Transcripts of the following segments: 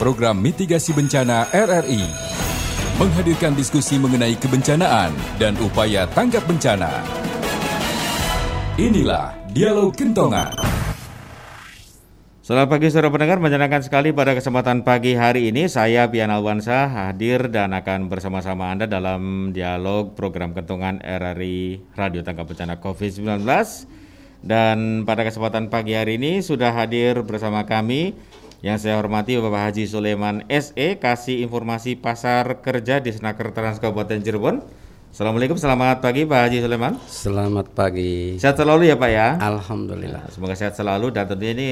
program mitigasi bencana RRI. Menghadirkan diskusi mengenai kebencanaan dan upaya tanggap bencana. Inilah Dialog Kentongan. Selamat pagi saudara pendengar, menyenangkan sekali pada kesempatan pagi hari ini saya Pian Alwansa hadir dan akan bersama-sama Anda dalam dialog program Kentongan RRI Radio Tanggap Bencana COVID-19 dan pada kesempatan pagi hari ini sudah hadir bersama kami yang saya hormati Bapak Haji Sulaiman SE kasih informasi pasar kerja di Senaker Trans Kabupaten Cirebon. Assalamualaikum, selamat pagi Pak Haji Sulaiman. Selamat pagi. Sehat selalu ya Pak ya. Alhamdulillah. Nah, semoga sehat selalu dan tentunya ini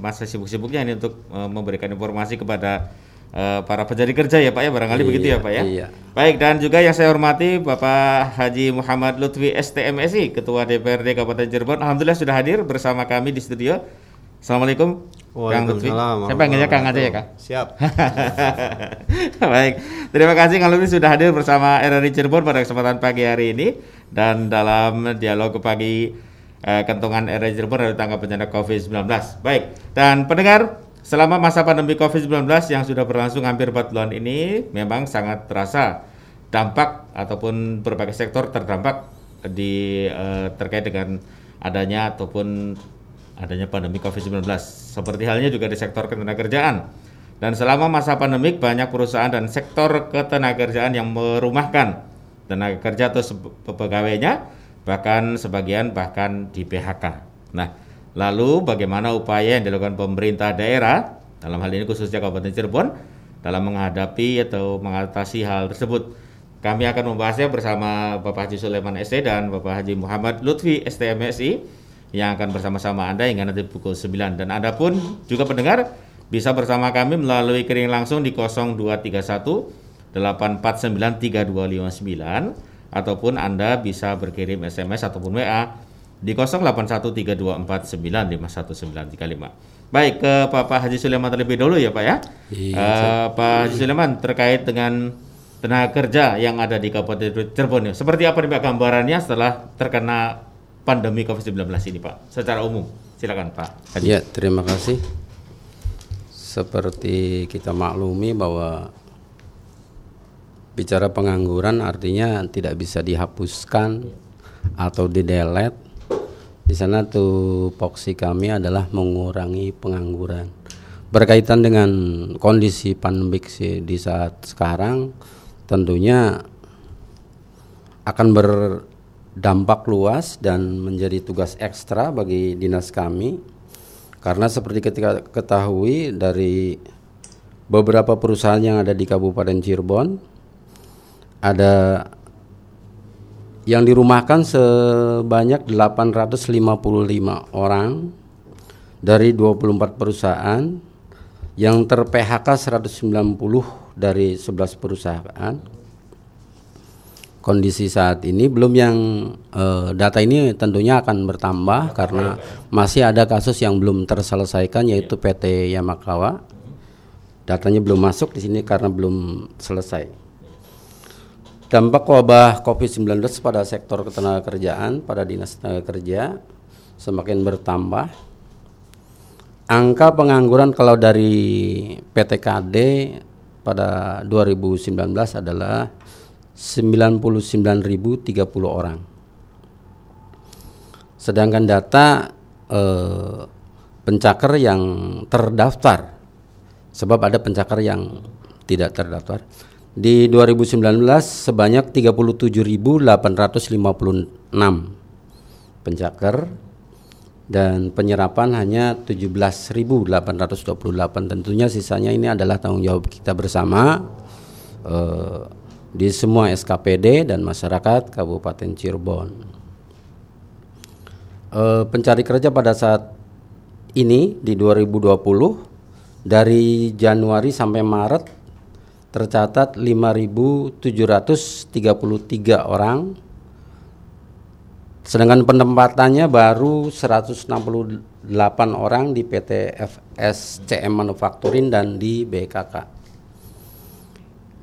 masa sibuk-sibuknya ini untuk uh, memberikan informasi kepada uh, para pencari kerja ya Pak ya barangkali Iya, begitu ya Pak ya. iya. Baik dan juga yang saya hormati Bapak Haji Muhammad Lutfi STMSI Ketua DPRD Kabupaten Cirebon. Alhamdulillah sudah hadir bersama kami di studio. Assalamualaikum. Waalaikumsalam Saya panggilnya Kang aja ya Kang. Siap. Baik, terima kasih Kang Lutfi sudah hadir bersama RRI Cirebon pada kesempatan pagi hari ini dan dalam dialog pagi eh, kentongan RRI Cirebon dari tangga bencana COVID-19. Baik, dan pendengar selama masa pandemi COVID-19 yang sudah berlangsung hampir 4 bulan ini memang sangat terasa dampak ataupun berbagai sektor terdampak di eh, terkait dengan adanya ataupun adanya pandemi COVID-19. Seperti halnya juga di sektor ketenagakerjaan. Dan selama masa pandemik banyak perusahaan dan sektor ketenagakerjaan yang merumahkan tenaga kerja atau se- pegawainya bahkan sebagian bahkan di PHK. Nah, lalu bagaimana upaya yang dilakukan pemerintah daerah dalam hal ini khususnya Kabupaten Cirebon dalam menghadapi atau mengatasi hal tersebut? Kami akan membahasnya bersama Bapak Haji Sulaiman ST dan Bapak Haji Muhammad Lutfi STMSI yang akan bersama-sama Anda hingga nanti pukul 9 dan Anda pun juga pendengar bisa bersama kami melalui kirim langsung di 0231 849 3259 ataupun Anda bisa berkirim SMS ataupun WA di 081324951935. Baik ke Bapak Haji Sulaiman terlebih dulu ya Pak ya. Iya, Eh, Pak Haji Sulaiman terkait dengan tenaga kerja yang ada di Kabupaten Cirebon. Seperti apa nih Pak gambarannya setelah terkena pandemi COVID-19 ini Pak? Secara umum. Silakan Pak. Haji. Ya, terima kasih. Seperti kita maklumi bahwa bicara pengangguran artinya tidak bisa dihapuskan atau didelet. Di sana tuh poksi kami adalah mengurangi pengangguran. Berkaitan dengan kondisi pandemik di saat sekarang tentunya akan berdampak luas dan menjadi tugas ekstra bagi dinas kami. Karena seperti ketika ketahui dari beberapa perusahaan yang ada di Kabupaten Cirebon ada yang dirumahkan sebanyak 855 orang dari 24 perusahaan yang ter PHK 190 dari 11 perusahaan kondisi saat ini belum yang eh, data ini tentunya akan bertambah karena masih ada kasus yang belum terselesaikan yaitu PT Yamakawa. Datanya belum masuk di sini karena belum selesai. Dampak wabah COVID-19 pada sektor ketenagakerjaan pada dinas tenaga kerja semakin bertambah. Angka pengangguran kalau dari PTKD pada 2019 adalah 99.030 orang. Sedangkan data eh, pencakar yang terdaftar, sebab ada pencakar yang tidak terdaftar. Di 2019 sebanyak 37.856 pencakar dan penyerapan hanya 17.828. Tentunya sisanya ini adalah tanggung jawab kita bersama eh, di semua SKPD dan masyarakat Kabupaten Cirebon. Eh, pencari kerja pada saat ini di 2020 dari Januari sampai Maret tercatat 5.733 orang sedangkan penempatannya baru 168 orang di PT FSCM Manufacturing dan di BKK.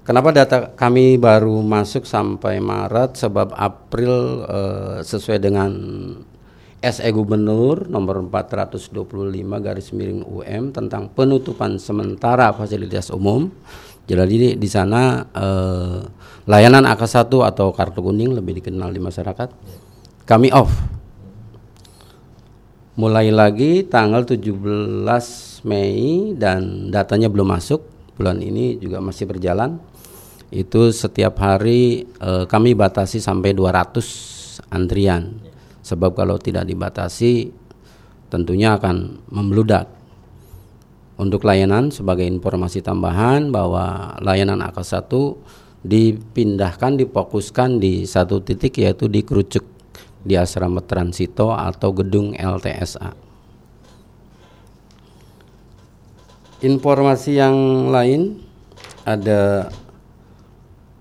Kenapa data kami baru masuk sampai Maret? Sebab April eh, sesuai dengan SE Gubernur nomor 425 garis miring UM tentang penutupan sementara fasilitas umum. Jadi di sana eh, layanan AK1 atau kartu kuning lebih dikenal di masyarakat kami off. Mulai lagi tanggal 17 Mei dan datanya belum masuk. Bulan ini juga masih berjalan. Itu setiap hari eh, kami batasi sampai 200 antrian Sebab kalau tidak dibatasi tentunya akan membludak. Untuk layanan sebagai informasi tambahan bahwa layanan AK1 dipindahkan difokuskan di satu titik yaitu di Kerucuk di asrama Transito atau gedung LTSA. Informasi yang lain ada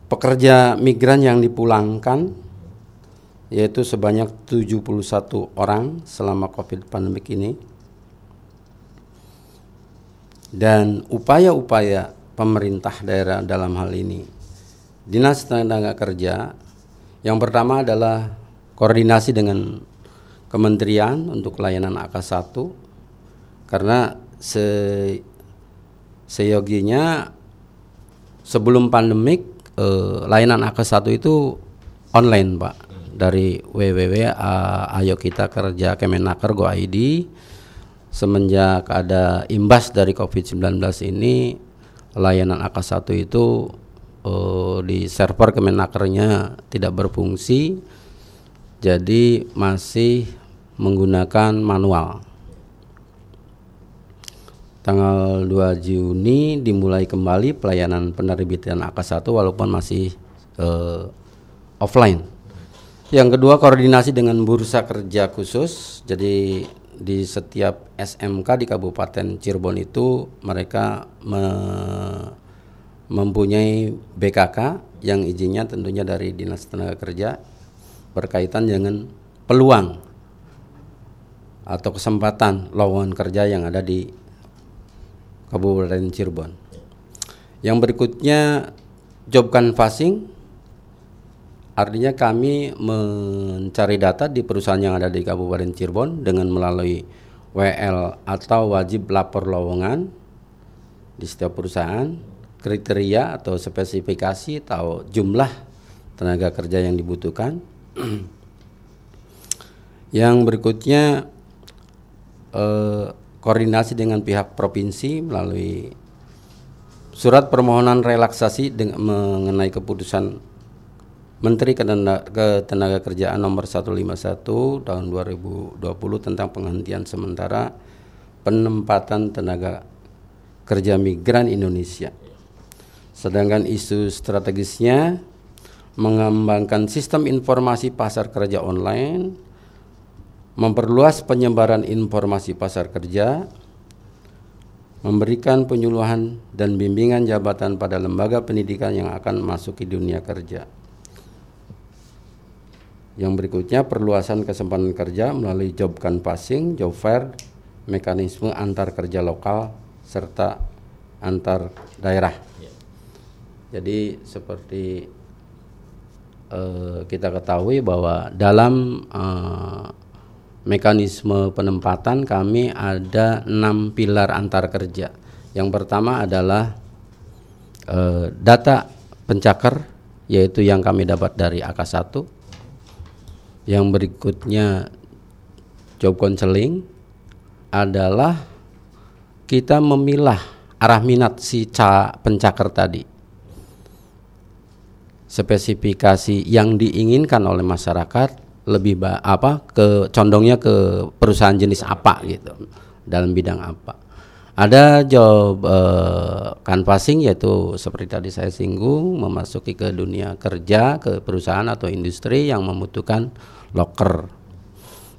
pekerja migran yang dipulangkan yaitu sebanyak 71 orang selama Covid pandemik ini. Dan upaya-upaya pemerintah daerah dalam hal ini Dinas Tenaga Kerja yang pertama adalah koordinasi dengan kementerian untuk layanan AK1 karena se seyoginya sebelum pandemik eh, layanan AK1 itu online, Pak. Dari www ayo kita kerja Kemenaker Go ID semenjak ada imbas dari Covid-19 ini layanan AK1 itu uh, di server Kemenakernya tidak berfungsi. Jadi masih menggunakan manual tanggal 2 Juni dimulai kembali pelayanan penerbitan AK1 walaupun masih uh, offline yang kedua koordinasi dengan bursa kerja khusus. Jadi di setiap SMK di Kabupaten Cirebon itu mereka me mempunyai BKK yang izinnya tentunya dari Dinas Tenaga Kerja berkaitan dengan peluang atau kesempatan lowongan kerja yang ada di Kabupaten Cirebon. Yang berikutnya job canvassing Artinya kami mencari data di perusahaan yang ada di Kabupaten Cirebon dengan melalui WL atau wajib lapor lowongan di setiap perusahaan, kriteria atau spesifikasi atau jumlah tenaga kerja yang dibutuhkan. yang berikutnya eh, koordinasi dengan pihak provinsi melalui surat permohonan relaksasi dengan mengenai keputusan Menteri Ketenagakerjaan nomor 151 tahun 2020 tentang penghentian sementara penempatan tenaga kerja migran Indonesia. Sedangkan isu strategisnya mengembangkan sistem informasi pasar kerja online, memperluas penyebaran informasi pasar kerja, memberikan penyuluhan dan bimbingan jabatan pada lembaga pendidikan yang akan masuk ke dunia kerja yang berikutnya perluasan kesempatan kerja melalui job canvassing, job fair, mekanisme antar kerja lokal serta antar daerah. Jadi seperti uh, kita ketahui bahwa dalam uh, mekanisme penempatan kami ada enam pilar antar kerja. Yang pertama adalah uh, data pencakar yaitu yang kami dapat dari AK1 yang berikutnya job counseling adalah kita memilah arah minat si ca pencakar tadi. Spesifikasi yang diinginkan oleh masyarakat lebih apa ke condongnya ke perusahaan jenis apa gitu dalam bidang apa. Ada job uh, canvassing yaitu seperti tadi saya singgung memasuki ke dunia kerja ke perusahaan atau industri yang membutuhkan loker.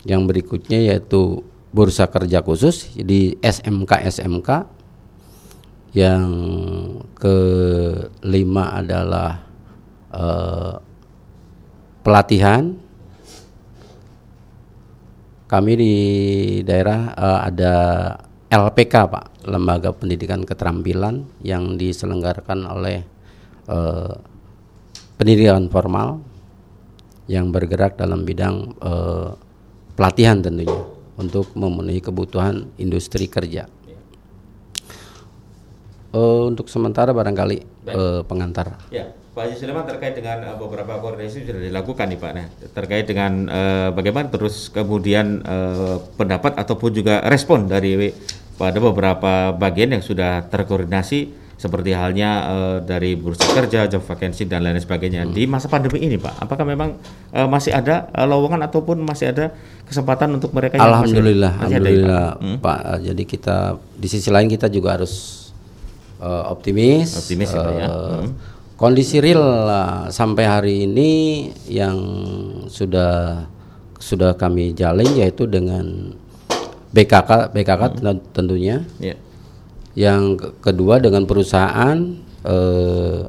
Yang berikutnya yaitu bursa kerja khusus di SMK SMK. Yang kelima adalah uh, pelatihan. Kami di daerah uh, ada LPK Pak, Lembaga Pendidikan Keterampilan yang diselenggarakan oleh uh, pendidikan formal yang bergerak dalam bidang uh, pelatihan tentunya untuk memenuhi kebutuhan industri kerja. Uh, untuk sementara barangkali uh, pengantar. Ya, Pak Haji Sulaiman terkait dengan uh, beberapa koordinasi sudah dilakukan nih Pak. Nah, terkait dengan uh, bagaimana terus kemudian uh, pendapat ataupun juga respon dari pada beberapa bagian yang sudah terkoordinasi seperti halnya uh, dari bursa kerja, job vacancy dan lain sebagainya hmm. di masa pandemi ini, Pak. Apakah memang uh, masih ada uh, lowongan ataupun masih ada kesempatan untuk mereka yang Alhamdulillah, masih, masih alhamdulillah, ada, Pak. Hmm? Pak. Jadi kita di sisi lain kita juga harus uh, optimis. Optimis uh, ya. Hmm. Kondisi real sampai hari ini yang sudah sudah kami jalin yaitu dengan BKK BKK hmm. tentunya. Yeah. Yang kedua dengan perusahaan uh,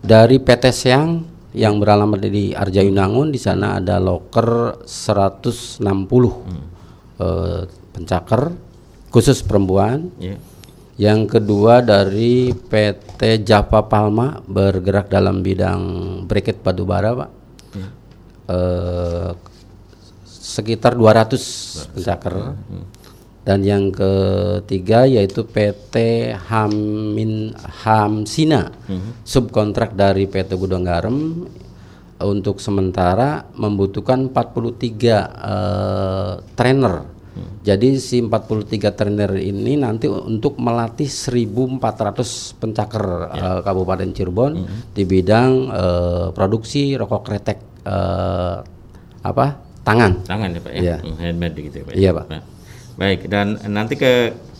dari PT Siang yang beralamat di Arjayunangun di sana ada loker 160 hmm. uh, pencaker khusus perempuan. Yeah yang kedua dari PT Java Palma bergerak dalam bidang bracket batubara, Pak. Hmm. Eh, sekitar 200 pencaker. Hmm. Dan yang ketiga yaitu PT Hamin Hamsina, hmm. subkontrak dari PT Gudang Garam untuk sementara membutuhkan 43 uh, trainer jadi si 43 trainer ini nanti untuk melatih 1.400 pencaker ya. uh, Kabupaten Cirebon mm -hmm. di bidang uh, produksi rokok kretek uh, apa tangan. Tangan ya pak ya, ya. Hmm, handmade gitu ya pak. Ya? Iya pak. Nah, baik dan nanti ke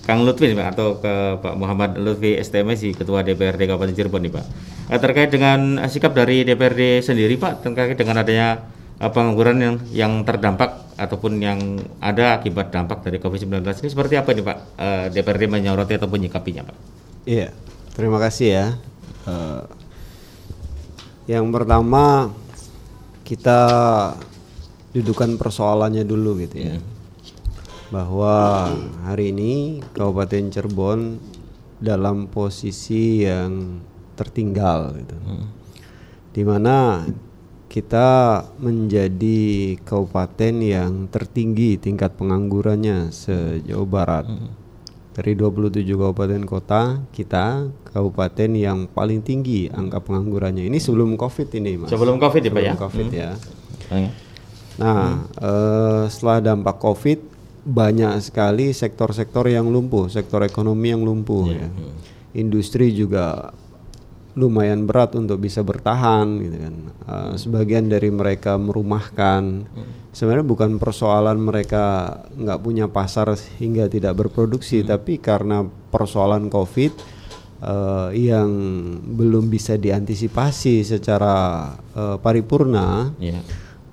Kang Lutfi pak atau ke Pak Muhammad Lutfi STMSI Ketua DPRD Kabupaten Cirebon nih pak. terkait dengan sikap dari DPRD sendiri pak terkait dengan adanya pengangguran yang yang terdampak ataupun yang ada akibat dampak dari COVID-19 ini seperti apa nih Pak uh, eh, DPRD menyoroti atau menyikapinya Pak? Iya, terima kasih ya. Uh, yang pertama kita dudukan persoalannya dulu gitu ya. Hmm. Bahwa hari ini Kabupaten Cirebon dalam posisi yang tertinggal gitu. Hmm. Di mana kita menjadi kabupaten yang tertinggi tingkat penganggurannya sejauh barat. Hmm. Dari 27 kabupaten kota, kita kabupaten yang paling tinggi angka penganggurannya. Ini sebelum Covid ini, Mas. Sebelum Covid ya, Pak ya. Covid hmm. ya. Nah, hmm. uh, setelah dampak Covid banyak sekali sektor-sektor yang lumpuh, sektor ekonomi yang lumpuh yeah. ya. Industri juga lumayan berat untuk bisa bertahan gitu kan. Uh, sebagian dari mereka merumahkan. Sebenarnya bukan persoalan mereka nggak punya pasar hingga tidak berproduksi, hmm. tapi karena persoalan COVID uh, yang belum bisa diantisipasi secara uh, paripurna. Yeah.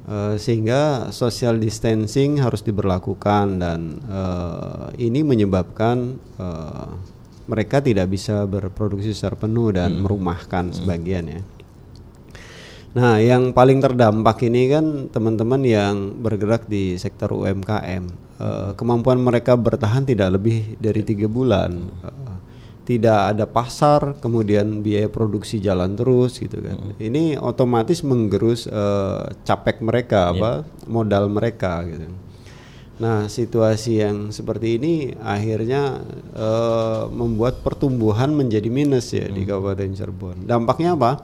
Uh, sehingga social distancing harus diberlakukan dan uh, ini menyebabkan uh, mereka tidak bisa berproduksi secara penuh dan hmm. merumahkan hmm. sebagian ya. Nah, yang paling terdampak ini kan teman-teman yang bergerak di sektor UMKM. Uh, kemampuan mereka bertahan tidak lebih dari tiga bulan. Uh, tidak ada pasar, kemudian biaya produksi jalan terus gitu kan. Hmm. Ini otomatis menggerus uh, capek mereka, yeah. apa modal mereka gitu. Nah, situasi yang seperti ini akhirnya uh, membuat pertumbuhan menjadi minus ya hmm. di Kabupaten Cirebon. Dampaknya apa?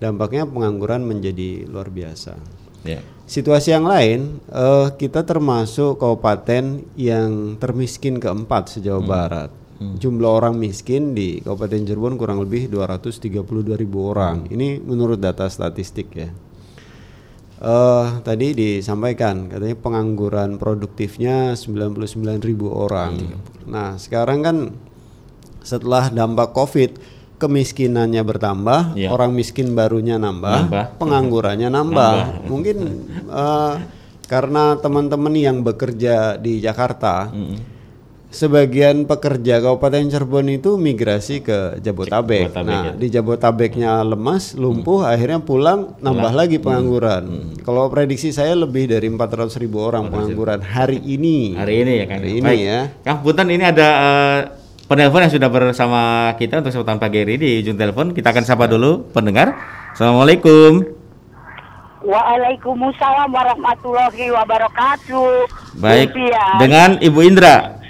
Dampaknya pengangguran menjadi luar biasa. Yeah. Situasi yang lain, uh, kita termasuk kabupaten yang termiskin keempat sejauh hmm. barat. Hmm. Jumlah orang miskin di Kabupaten Cirebon kurang lebih 232 ribu orang. Hmm. Ini menurut data statistik ya uh, tadi disampaikan katanya pengangguran produktifnya 99 ribu orang. Nah sekarang kan setelah dampak COVID kemiskinannya bertambah, ya. orang miskin barunya nambah, nambah. penganggurannya nambah. nambah. Mungkin uh, karena teman-teman yang bekerja di Jakarta. Hmm sebagian pekerja Kabupaten Cirebon itu migrasi ke Jabotabek. Jabotabek nah, ya. di Jabotabeknya lemas, lumpuh, hmm. akhirnya pulang nambah pulang. lagi hmm. pengangguran. Hmm. Kalau prediksi saya lebih dari 400 ribu orang pengangguran hari ini. Hari ini ya kan. Hari ini ya. Kang Punten ini ada uh, penelpon yang sudah bersama kita untuk kesempatan pagi hari di ujung telepon. Kita akan sapa dulu pendengar. Assalamualaikum. Waalaikumsalam warahmatullahi wabarakatuh. Baik. Dengan Ibu Indra.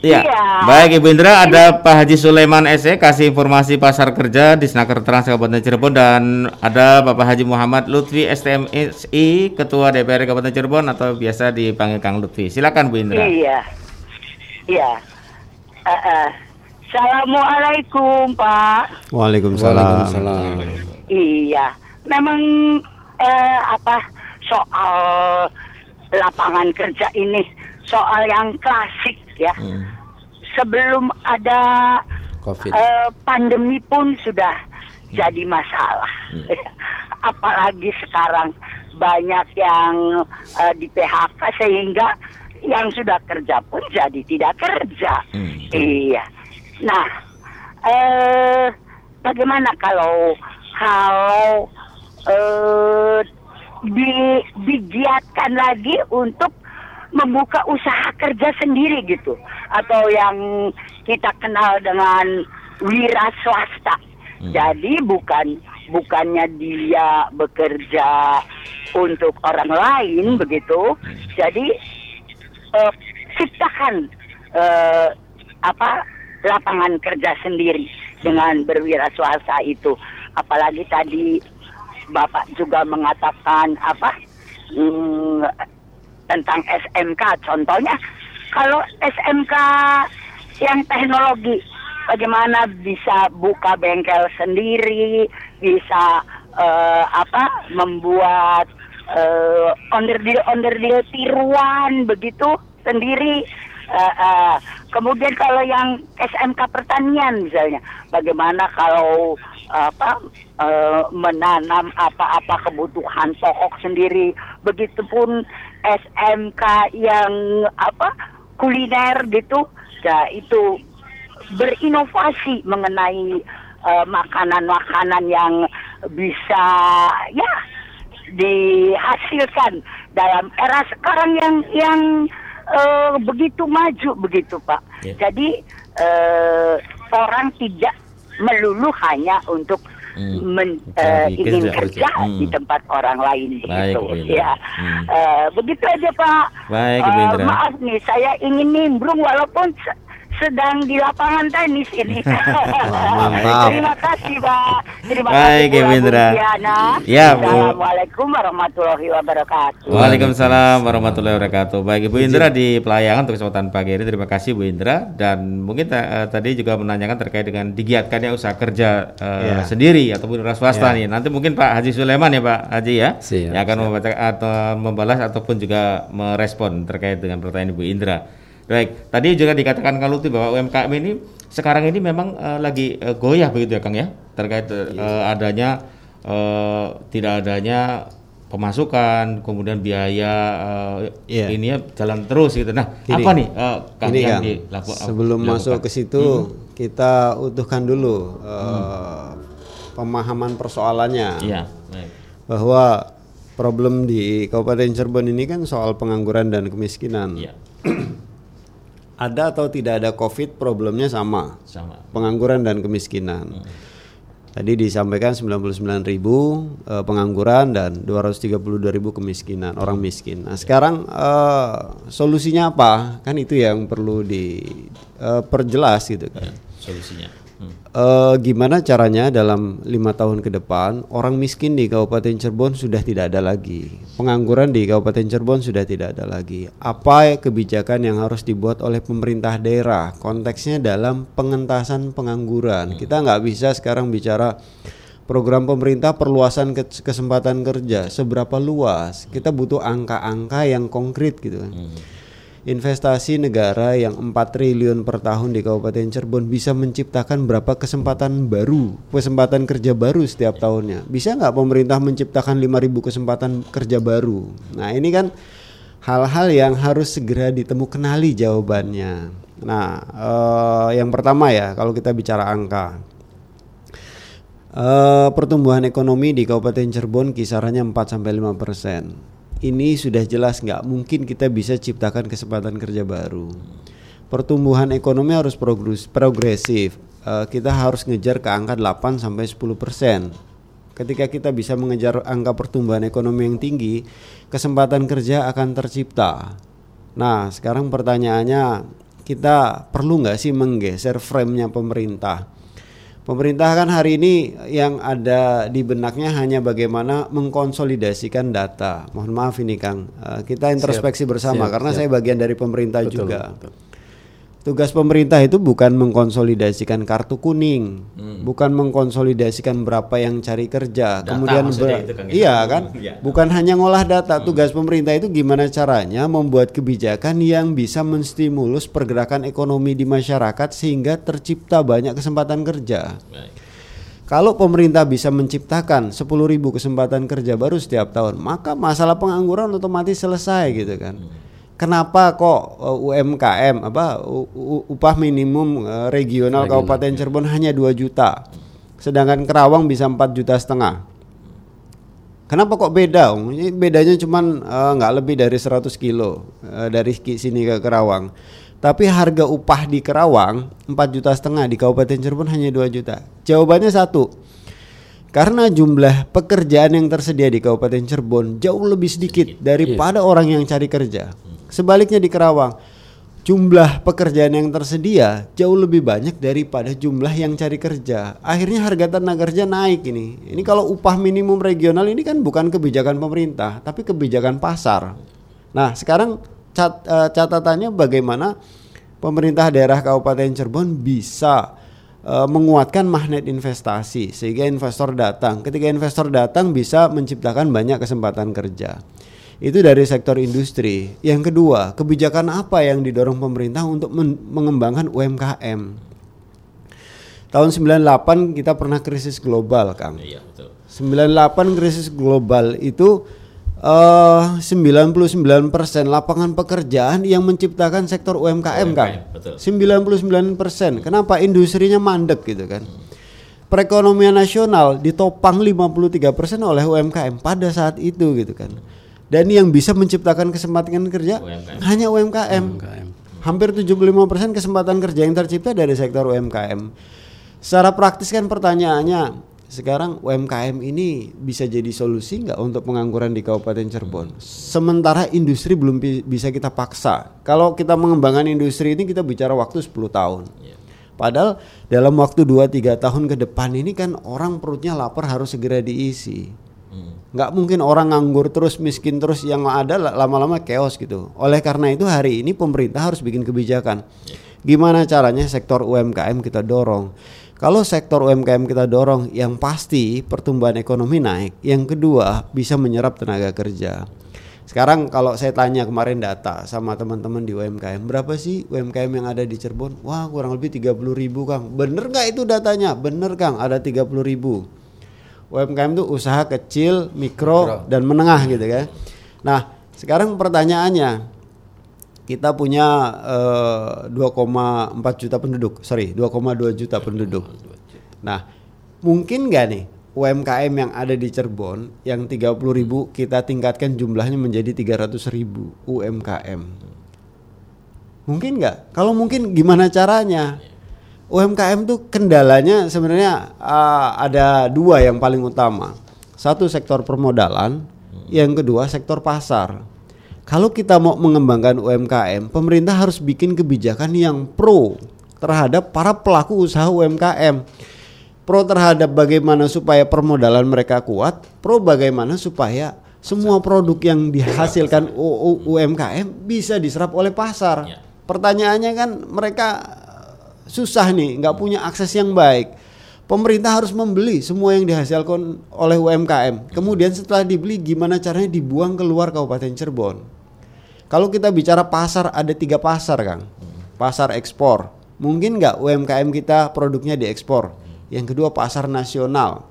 Iya. Iya. Baik Ibu Indra, ada Pak Haji Sulaiman SE kasih informasi pasar kerja di Snaker Trans Kabupaten Cirebon dan ada Bapak Haji Muhammad Lutfi STMSI Ketua DPR Kabupaten Cirebon atau biasa dipanggil Kang Lutfi. Silakan Bu Indra. Iya. Iya. Eh, eh. Assalamualaikum Pak. Waalaikumsalam. Waalaikumsalam. Iya. Memang eh, apa soal lapangan kerja ini soal yang klasik ya. Sebelum ada Covid. eh, pandemi pun sudah jadi masalah. Apalagi sekarang banyak yang eh, di PHK sehingga yang sudah kerja pun jadi tidak kerja. Iya. Nah, eh bagaimana kalau kalau eh di, digiatkan lagi untuk membuka usaha kerja sendiri gitu atau yang kita kenal dengan wira swasta. Jadi bukan bukannya dia bekerja untuk orang lain begitu. Jadi eh, ciptakan eh, apa lapangan kerja sendiri dengan berwira swasta itu. Apalagi tadi Bapak juga mengatakan apa hmm, tentang SMK. Contohnya kalau SMK yang teknologi, bagaimana bisa buka bengkel sendiri, bisa eh, apa membuat eh, onderdil onderdil tiruan begitu sendiri. Eh, eh, kemudian kalau yang SMK pertanian misalnya, bagaimana kalau apa eh, menanam apa-apa kebutuhan pokok sendiri, begitupun SMK yang apa kuliner gitu, ya itu berinovasi mengenai eh, makanan-makanan yang bisa ya dihasilkan dalam era sekarang yang yang eh, begitu maju begitu Pak. Ya. Jadi eh, orang tidak melulu hanya untuk Hmm. men- eh, Mencari ingin kerja. kerja Hmm. di tempat orang lain Baik, Indra. ya. Hmm. Eh, begitu aja Pak. Baik, Indra. maaf nih saya ingin nimbrung walaupun sedang di lapangan tenis ini. mantap. Terima kasih Pak. Terima Baik, kasih Bu Indra. Ya, Bu. Assalamualaikum warahmatullahi wabarakatuh. Waalaikumsalam warahmatullahi wabarakatuh. Baik Ibu Indra di pelayangan untuk kesempatan pagi ini terima kasih Bu Indra dan mungkin eh, tadi juga menanyakan terkait dengan digiatkannya usaha kerja eh, Ya. sendiri ataupun wira swasta Ya. nih. Nanti mungkin Pak Haji Sulaiman ya Pak Haji ya Siap, yang akan membaca atau membalas ataupun juga merespon terkait dengan pertanyaan Ibu Indra. Baik, tadi juga dikatakan Kang Lutfi bahwa UMKM ini sekarang ini memang eh, lagi eh, goyah begitu ya Kang ya terkait eh, adanya eh, tidak adanya pemasukan, kemudian biaya eh, Iya. ini ya jalan terus gitu. Nah, Gini. apa nih eh, Kang Ini yang kan sebelum dilakukan? masuk ke situ kita utuhkan dulu eh, pemahaman persoalannya Iya, baik. bahwa problem di Kabupaten Cirebon ini kan soal pengangguran dan kemiskinan. Iya, Ada atau tidak ada COVID problemnya sama, sama. pengangguran dan kemiskinan. Tadi disampaikan 99 ribu eh, pengangguran dan 232 ribu kemiskinan orang miskin. Nah sekarang eh, solusinya apa? Kan itu yang perlu diperjelas gitu kan. Solusinya. Hmm. Eh, gimana caranya dalam lima tahun ke depan orang miskin di Kabupaten Cirebon sudah tidak ada lagi, pengangguran di Kabupaten Cirebon sudah tidak ada lagi. Apa kebijakan yang harus dibuat oleh pemerintah daerah? Konteksnya dalam pengentasan pengangguran. Kita nggak bisa sekarang bicara program pemerintah perluasan ke- kesempatan kerja seberapa luas. Kita butuh angka-angka yang konkret gitu kan investasi negara yang 4 triliun per tahun di Kabupaten Cirebon bisa menciptakan berapa kesempatan baru, kesempatan kerja baru setiap tahunnya. Bisa nggak pemerintah menciptakan 5.000 kesempatan kerja baru? Nah ini kan hal-hal yang harus segera ditemu kenali jawabannya. Nah eh, yang pertama ya kalau kita bicara angka. Eh, pertumbuhan ekonomi di Kabupaten Cirebon kisarannya 4 sampai 5 persen. Ini sudah jelas nggak mungkin kita bisa ciptakan kesempatan kerja baru. Pertumbuhan ekonomi harus progres- progresif. Eh, kita harus ngejar ke angka 8 sampai 10 persen. Ketika kita bisa mengejar angka pertumbuhan ekonomi yang tinggi, kesempatan kerja akan tercipta. Nah, sekarang pertanyaannya, kita perlu nggak sih menggeser frame-nya pemerintah? Pemerintah kan hari ini yang ada di benaknya hanya bagaimana mengkonsolidasikan data. Mohon maaf ini Kang, uh, kita introspeksi siap, bersama siap, karena siap. saya bagian dari pemerintah betul, juga. Betul. Tugas pemerintah itu bukan mengkonsolidasikan kartu kuning, hmm. bukan mengkonsolidasikan berapa yang cari kerja, data kemudian ber itu kan, iya kan, ya. bukan hanya ngolah data. Hmm. Tugas pemerintah itu gimana caranya membuat kebijakan yang bisa menstimulus pergerakan ekonomi di masyarakat sehingga tercipta banyak kesempatan kerja. Baik. Kalau pemerintah bisa menciptakan 10.000 kesempatan kerja baru setiap tahun, maka masalah pengangguran otomatis selesai gitu kan. Hmm kenapa kok uh, UMKM apa upah minimum uh, regional Kabupaten Cirebon hanya 2 juta. Sedangkan Kerawang bisa 4 juta setengah. Kenapa kok beda? Ini bedanya cuma uh, nggak uh, lebih dari 100 kilo uh, dari sini ke Kerawang. Tapi harga upah di Kerawang 4 juta setengah di Kabupaten Cirebon hanya 2 juta. Jawabannya satu. Karena jumlah pekerjaan yang tersedia di Kabupaten Cirebon jauh lebih sedikit daripada yeah. orang yang cari kerja. Sebaliknya di Kerawang, jumlah pekerjaan yang tersedia jauh lebih banyak daripada jumlah yang cari kerja. Akhirnya harga tenaga kerja naik ini. Ini kalau upah minimum regional ini kan bukan kebijakan pemerintah, tapi kebijakan pasar. Nah, sekarang cat, uh, catatannya bagaimana pemerintah daerah Kabupaten Cirebon bisa uh, menguatkan magnet investasi sehingga investor datang. Ketika investor datang bisa menciptakan banyak kesempatan kerja. Itu dari sektor industri. Yang kedua, kebijakan apa yang didorong pemerintah untuk mengembangkan UMKM? Tahun 98 kita pernah krisis global, Kang. Iya, betul. 98 krisis global itu uh, 99% lapangan pekerjaan yang menciptakan sektor UMKM, UMKM Kang. Betul. 99%. Kenapa industrinya mandek gitu kan? Perekonomian nasional ditopang 53% oleh UMKM pada saat itu gitu kan dan yang bisa menciptakan kesempatan kerja UMKM. hanya UMKM. UMKM. Hampir 75% kesempatan kerja yang tercipta dari sektor UMKM. Secara praktis kan pertanyaannya, sekarang UMKM ini bisa jadi solusi nggak untuk pengangguran di Kabupaten Cirebon? Sementara industri belum bi bisa kita paksa. Kalau kita mengembangkan industri ini kita bicara waktu 10 tahun. Yeah. Padahal dalam waktu 2-3 tahun ke depan ini kan orang perutnya lapar harus segera diisi nggak mungkin orang nganggur terus miskin terus yang ada lama-lama chaos gitu. Oleh karena itu hari ini pemerintah harus bikin kebijakan. Gimana caranya sektor UMKM kita dorong? Kalau sektor UMKM kita dorong yang pasti pertumbuhan ekonomi naik. Yang kedua bisa menyerap tenaga kerja. Sekarang kalau saya tanya kemarin data sama teman-teman di UMKM berapa sih UMKM yang ada di Cirebon? Wah kurang lebih 30 ribu Kang. Bener nggak itu datanya? Bener Kang. Ada 30 ribu UMKM itu usaha kecil, mikro, mikro. dan menengah gitu kan. Nah, sekarang pertanyaannya kita punya uh, eh, 2,4 juta penduduk, sorry 2,2 juta penduduk. Nah, mungkin nggak nih UMKM yang ada di Cirebon yang 30 ribu kita tingkatkan jumlahnya menjadi 300 ribu UMKM? Mungkin nggak? Kalau mungkin gimana caranya? UMKM tuh kendalanya sebenarnya uh, ada dua yang paling utama. Satu sektor permodalan, yang kedua sektor pasar. Kalau kita mau mengembangkan UMKM, pemerintah harus bikin kebijakan yang pro terhadap para pelaku usaha UMKM. Pro terhadap bagaimana supaya permodalan mereka kuat, pro bagaimana supaya semua produk yang dihasilkan UMKM bisa diserap oleh pasar. Ya. Pertanyaannya kan mereka susah nih, nggak punya akses yang baik. Pemerintah harus membeli semua yang dihasilkan oleh UMKM. Kemudian setelah dibeli, gimana caranya dibuang keluar Kabupaten Cirebon? Kalau kita bicara pasar, ada tiga pasar, Kang. Pasar ekspor. Mungkin nggak UMKM kita produknya diekspor? Yang kedua pasar nasional.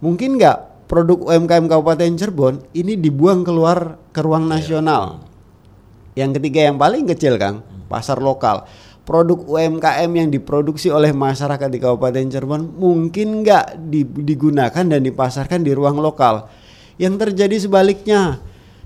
Mungkin nggak produk UMKM Kabupaten Cirebon ini dibuang keluar ke ruang nasional? Yang ketiga yang paling kecil, Kang, pasar lokal produk UMKM yang diproduksi oleh masyarakat di Kabupaten Cirebon mungkin nggak digunakan dan dipasarkan di ruang lokal. Yang terjadi sebaliknya,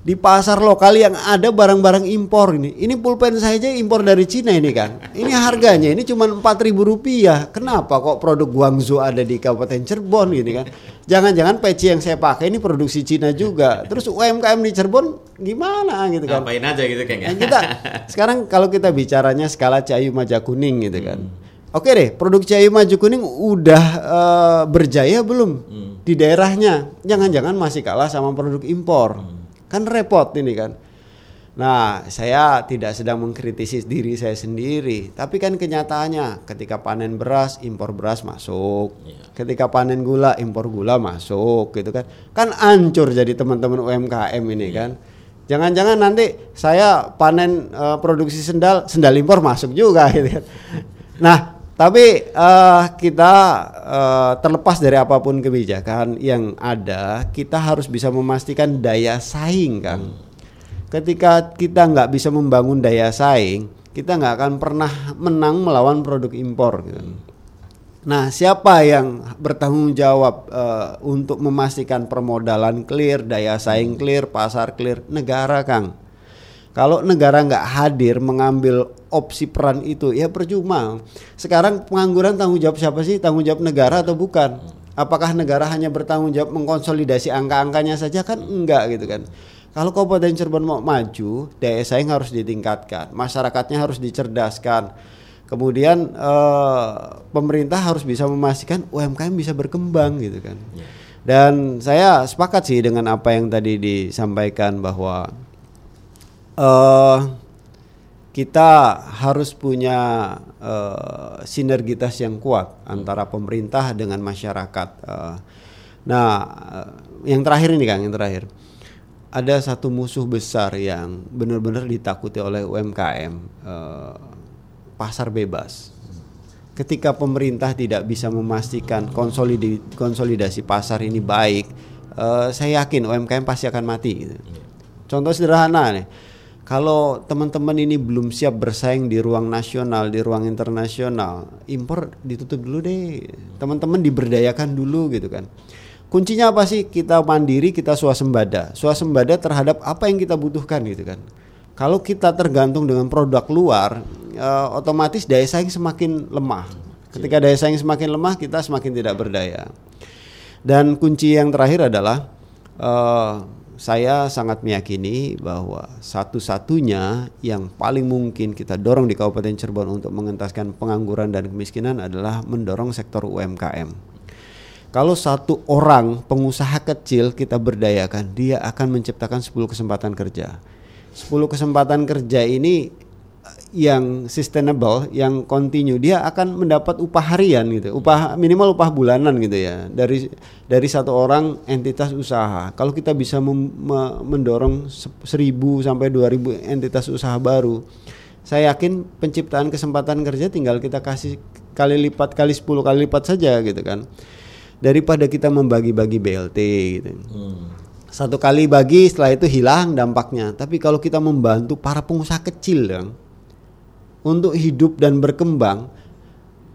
di pasar lokal yang ada barang-barang impor ini. Ini pulpen saja impor dari Cina ini kan. Ini harganya ini cuma empat ribu rupiah. Kenapa kok produk Guangzhou ada di Kabupaten Cirebon gini kan? Jangan-jangan peci yang saya pakai ini produksi Cina juga. Terus UMKM di Cirebon gimana gitu kan? Ngapain aja gitu kan? Nah, kita sekarang kalau kita bicaranya skala Cahayu Maja Kuning gitu kan. Oke deh, produk Cahayu Maju Kuning udah eh, berjaya belum di daerahnya? Jangan-jangan masih kalah sama produk impor. Kan repot ini kan. Nah, saya tidak sedang mengkritisi diri saya sendiri, tapi kan kenyataannya ketika panen beras, impor beras masuk. Ketika panen gula, impor gula masuk gitu kan. Kan ancur jadi teman-teman UMKM ini kan. Jangan-jangan nanti saya panen eh, produksi sendal, sendal impor masuk juga gitu kan. Nah, tapi eh, kita eh, terlepas dari apa pun kebijakan yang ada, kita harus bisa memastikan daya saing, Kang. Ketika kita nggak bisa membangun daya saing, kita nggak akan pernah menang melawan produk impor. Gitu. Nah, siapa yang bertanggung jawab eh, untuk memastikan permodalan clear, daya saing clear, pasar clear? Negara, Kang. Kalau negara nggak hadir mengambil opsi peran itu, ya percuma. Sekarang pengangguran tanggung jawab siapa sih? Tanggung jawab negara atau bukan? Apakah negara hanya bertanggung jawab mengkonsolidasi angka-angkanya saja kan enggak gitu kan? Kalau Kabupaten Cirebon mau maju, daya saing harus ditingkatkan, masyarakatnya harus dicerdaskan. Kemudian eh, pemerintah harus bisa memastikan UMKM bisa berkembang gitu kan. Dan saya sepakat sih dengan apa yang tadi disampaikan bahwa eh kita harus punya eh, sinergitas yang kuat antara pemerintah dengan masyarakat. Eh, nah, eh, yang terakhir ini Kang, yang terakhir ada satu musuh besar yang benar-benar ditakuti oleh UMKM, eh, pasar bebas. Ketika pemerintah tidak bisa memastikan konsolidi- konsolidasi pasar ini baik, eh, saya yakin UMKM pasti akan mati. gitu. Contoh sederhana nih, kalau teman-teman ini belum siap bersaing di ruang nasional, di ruang internasional, impor ditutup dulu deh. Teman-teman diberdayakan dulu gitu kan. Kuncinya apa sih? Kita mandiri, kita swasembada. Swasembada terhadap apa yang kita butuhkan gitu kan. Kalau kita tergantung dengan produk luar, eh, otomatis daya saing semakin lemah. Ketika daya saing semakin lemah, kita semakin tidak berdaya. Dan kunci yang terakhir adalah eh, saya sangat meyakini bahwa satu-satunya yang paling mungkin kita dorong di Kabupaten Cirebon untuk mengentaskan pengangguran dan kemiskinan adalah mendorong sektor UMKM. Kalau satu orang pengusaha kecil kita berdayakan, dia akan menciptakan 10 kesempatan kerja. 10 kesempatan kerja ini yang sustainable, yang continue, dia akan mendapat upah harian gitu, upah minimal upah bulanan gitu ya dari dari satu orang entitas usaha. Kalau kita bisa mem- me- mendorong se- 1000 sampai 2000 entitas usaha baru, saya yakin penciptaan kesempatan kerja tinggal kita kasih kali lipat kali 10 kali lipat saja gitu kan. Daripada kita membagi-bagi BLT gitu. Satu kali bagi setelah itu hilang dampaknya. Tapi kalau kita membantu para pengusaha kecil yang untuk hidup dan berkembang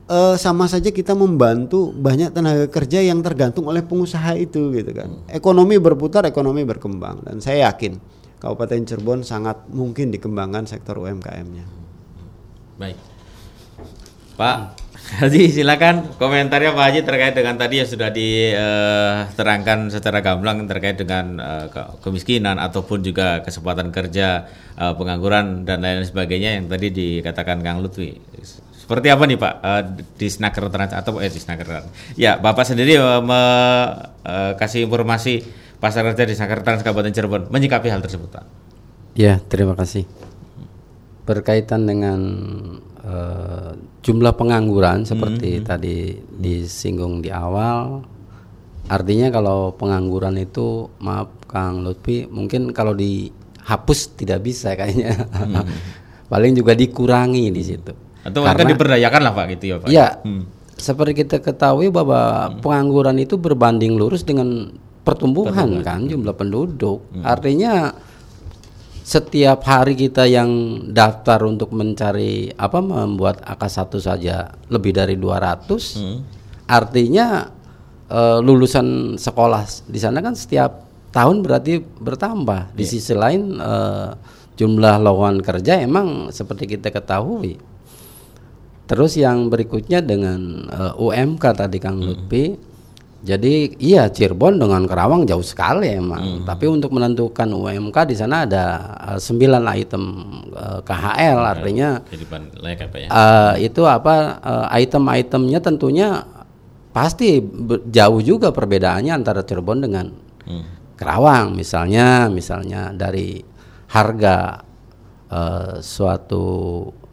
eh, sama saja kita membantu banyak tenaga kerja yang tergantung oleh pengusaha itu gitu kan. Ekonomi berputar, ekonomi berkembang dan saya yakin Kabupaten Cirebon sangat mungkin dikembangkan sektor UMKM-nya. Baik. Pak Haji silakan komentarnya Pak Haji terkait dengan tadi yang sudah diterangkan secara gamblang terkait dengan eh, ke- kemiskinan ataupun juga kesempatan kerja, eh, pengangguran dan lain sebagainya yang tadi dikatakan Kang Lutfi. Seperti apa nih Pak eh, di Snaker Trans atau eh di Snaker? Ya Bapak sendiri kasih informasi pasar kerja di Snaker Trans Kabupaten Cirebon menyikapi hal tersebut Pak. Ya, terima kasih. Berkaitan dengan eh, jumlah pengangguran seperti tadi disinggung di awal, artinya kalau pengangguran itu, maaf Kang Lutfi, mungkin kalau dihapus tidak bisa kayaknya. Paling juga dikurangi di situ. Atau mungkin diberdayakan lah Pak gitu ya Pak. Ya, seperti kita ketahui bahwa pengangguran itu berbanding lurus dengan pertumbuhan kan jumlah penduduk. Artinya setiap hari kita yang daftar untuk mencari apa membuat AK1 saja lebih dari 200. Artinya eh, lulusan sekolah di sana kan setiap tahun berarti bertambah. Di Iya. sisi lain eh, jumlah lowongan kerja emang seperti kita ketahui. Terus yang berikutnya dengan eh, UMK tadi Kang Lutfi. Jadi iya Cirebon dengan Kerawang jauh sekali emang. Tapi untuk menentukan UMK di sana ada sembilan item eh, KHL artinya kehidupan layak apa ya? eh, itu apa eh, item-itemnya tentunya pasti jauh juga perbedaannya antara Cirebon dengan Hmm. Kerawang misalnya misalnya dari harga eh, suatu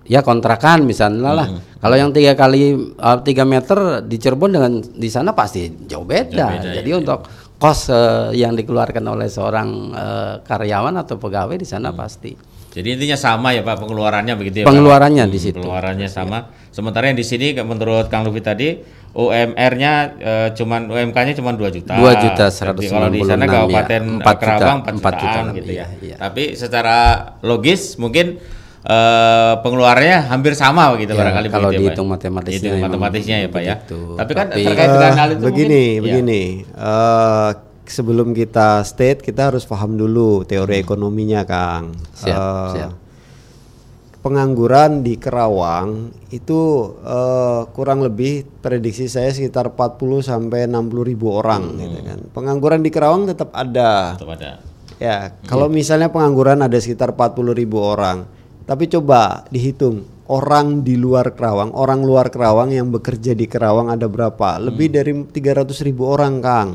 ya kontrakan misalnya lah kalau yang tiga kali eh, tiga meter di Cirebon dengan di sana pasti jauh beda, beda, jadi ya, untuk kos eh, yang dikeluarkan oleh seorang eh, karyawan atau pegawai di sana pasti Jadi intinya sama ya Pak pengeluarannya begitu ya Pak? pengeluarannya di Hmm, situ Pengeluarannya sama. Sementara yang di sini menurut Kang Lufi tadi UMR-nya eh, cuman UMK-nya cuma 2 juta. 2 juta Jadi kalau di sana 196 ya, Kabupaten 4 eh, Kerawang juta, 4 4 jutaan juta gitu ya. iya, iya. Tapi secara logis mungkin eh, pengeluarannya hampir sama begitu Ya, barangkali kalau begitu ya, dihitung matematisnya Dihitung matematisnya ya Pak ya. Tapi kan Tapi- terkait dengan hal itu begini, mungkin, ya. begini. Eh, sebelum kita state, kita harus paham dulu teori ekonominya, Kang. Siap, Eh, siap. Pengangguran di Kerawang itu eh, kurang lebih prediksi saya sekitar 40 sampai 60 ribu orang, gitu kan. Pengangguran di Kerawang tetap ada. Tetap ada. Ya, kalau misalnya pengangguran ada sekitar 40 ribu orang, tapi coba dihitung orang di luar Kerawang, orang luar Kerawang yang bekerja di Kerawang ada berapa? Lebih dari 300 ribu orang, Kang.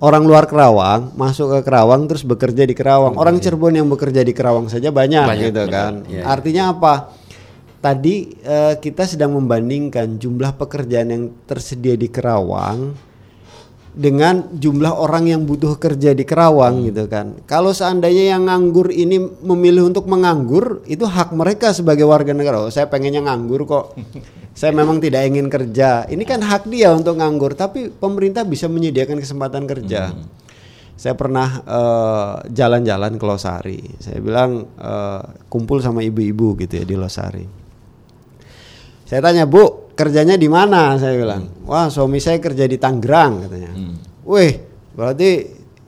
Orang luar Kerawang masuk ke Kerawang terus bekerja di Kerawang. Orang Cirebon yang bekerja di Kerawang saja banyak, gitu kan. Artinya apa? Tadi eh, kita sedang membandingkan jumlah pekerjaan yang tersedia di Kerawang dengan jumlah orang yang butuh kerja di Kerawang gitu kan. Kalau seandainya yang nganggur ini memilih untuk menganggur, itu hak mereka sebagai warga negara. Oh, saya pengennya nganggur kok. saya memang tidak ingin kerja. Ini kan hak dia untuk nganggur, tapi pemerintah bisa menyediakan kesempatan kerja. Saya pernah eh, jalan-jalan ke Losari. Saya bilang eh, kumpul sama ibu-ibu gitu ya di Losari. Saya tanya, "Bu, kerjanya di mana?" Saya bilang. "Wah, suami saya kerja di Tangerang," katanya. "Wih, berarti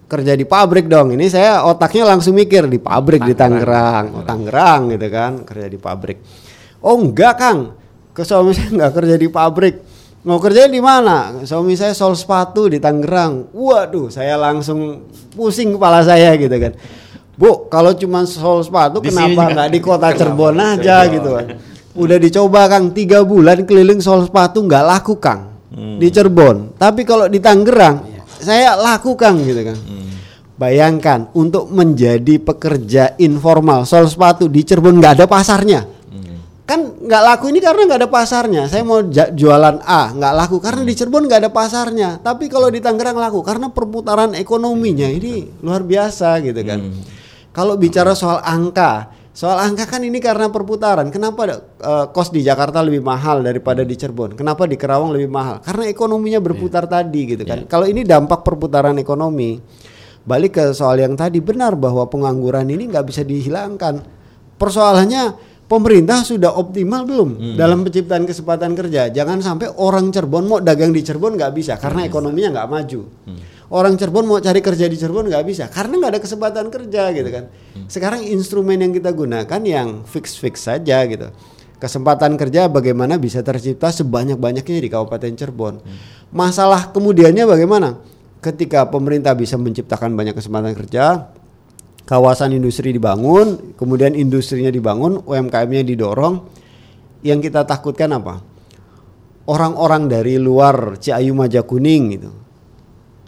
kerja di pabrik dong." Ini saya otaknya langsung mikir di pabrik di Tangerang. Oh, Tangerang gitu kan, kerja di pabrik. "Oh, enggak, Kang. Ke suami saya enggak kerja di pabrik." Mau kerja di mana? Suami saya sol sepatu di Tangerang. Waduh, saya langsung pusing kepala saya gitu kan. Bu, kalau cuma sol sepatu Di kenapa nggak di kota Cirebon aja gitu kan? Udah dicoba Kang tiga bulan keliling sol sepatu nggak laku Kang di Cirebon. Tapi kalau di Tangerang saya laku Kang gitu kan. Bayangkan untuk menjadi pekerja informal sol sepatu di Cirebon nggak ada pasarnya. Kan nggak laku ini karena nggak ada pasarnya. Saya mau jualan A nggak laku karena di Cirebon nggak ada pasarnya. Tapi kalau di Tangerang laku karena perputaran ekonominya ini luar biasa gitu kan. Kalau bicara soal angka, soal angka kan ini karena perputaran. Kenapa eh, kos di Jakarta lebih mahal daripada di Cirebon? Kenapa di Kerawang lebih mahal? Karena ekonominya berputar tadi gitu kan. Kalau ini dampak perputaran ekonomi. Balik ke soal yang tadi benar bahwa pengangguran ini nggak bisa dihilangkan. Persoalannya pemerintah sudah optimal belum dalam penciptaan kesempatan kerja? Jangan sampai orang Cirebon mau dagang di Cirebon nggak bisa karena ekonominya nggak maju. Orang Cirebon mau cari kerja di Cirebon nggak bisa karena nggak ada kesempatan kerja gitu kan. Sekarang instrumen yang kita gunakan yang fix fix saja gitu. Kesempatan kerja bagaimana bisa tercipta sebanyak-banyaknya di Kabupaten Cirebon. Masalah kemudiannya bagaimana? Ketika pemerintah bisa menciptakan banyak kesempatan kerja, kawasan industri dibangun, kemudian industrinya dibangun, UMKM-nya didorong. Yang kita takutkan apa? Orang-orang dari luar Ciayu Majakuning gitu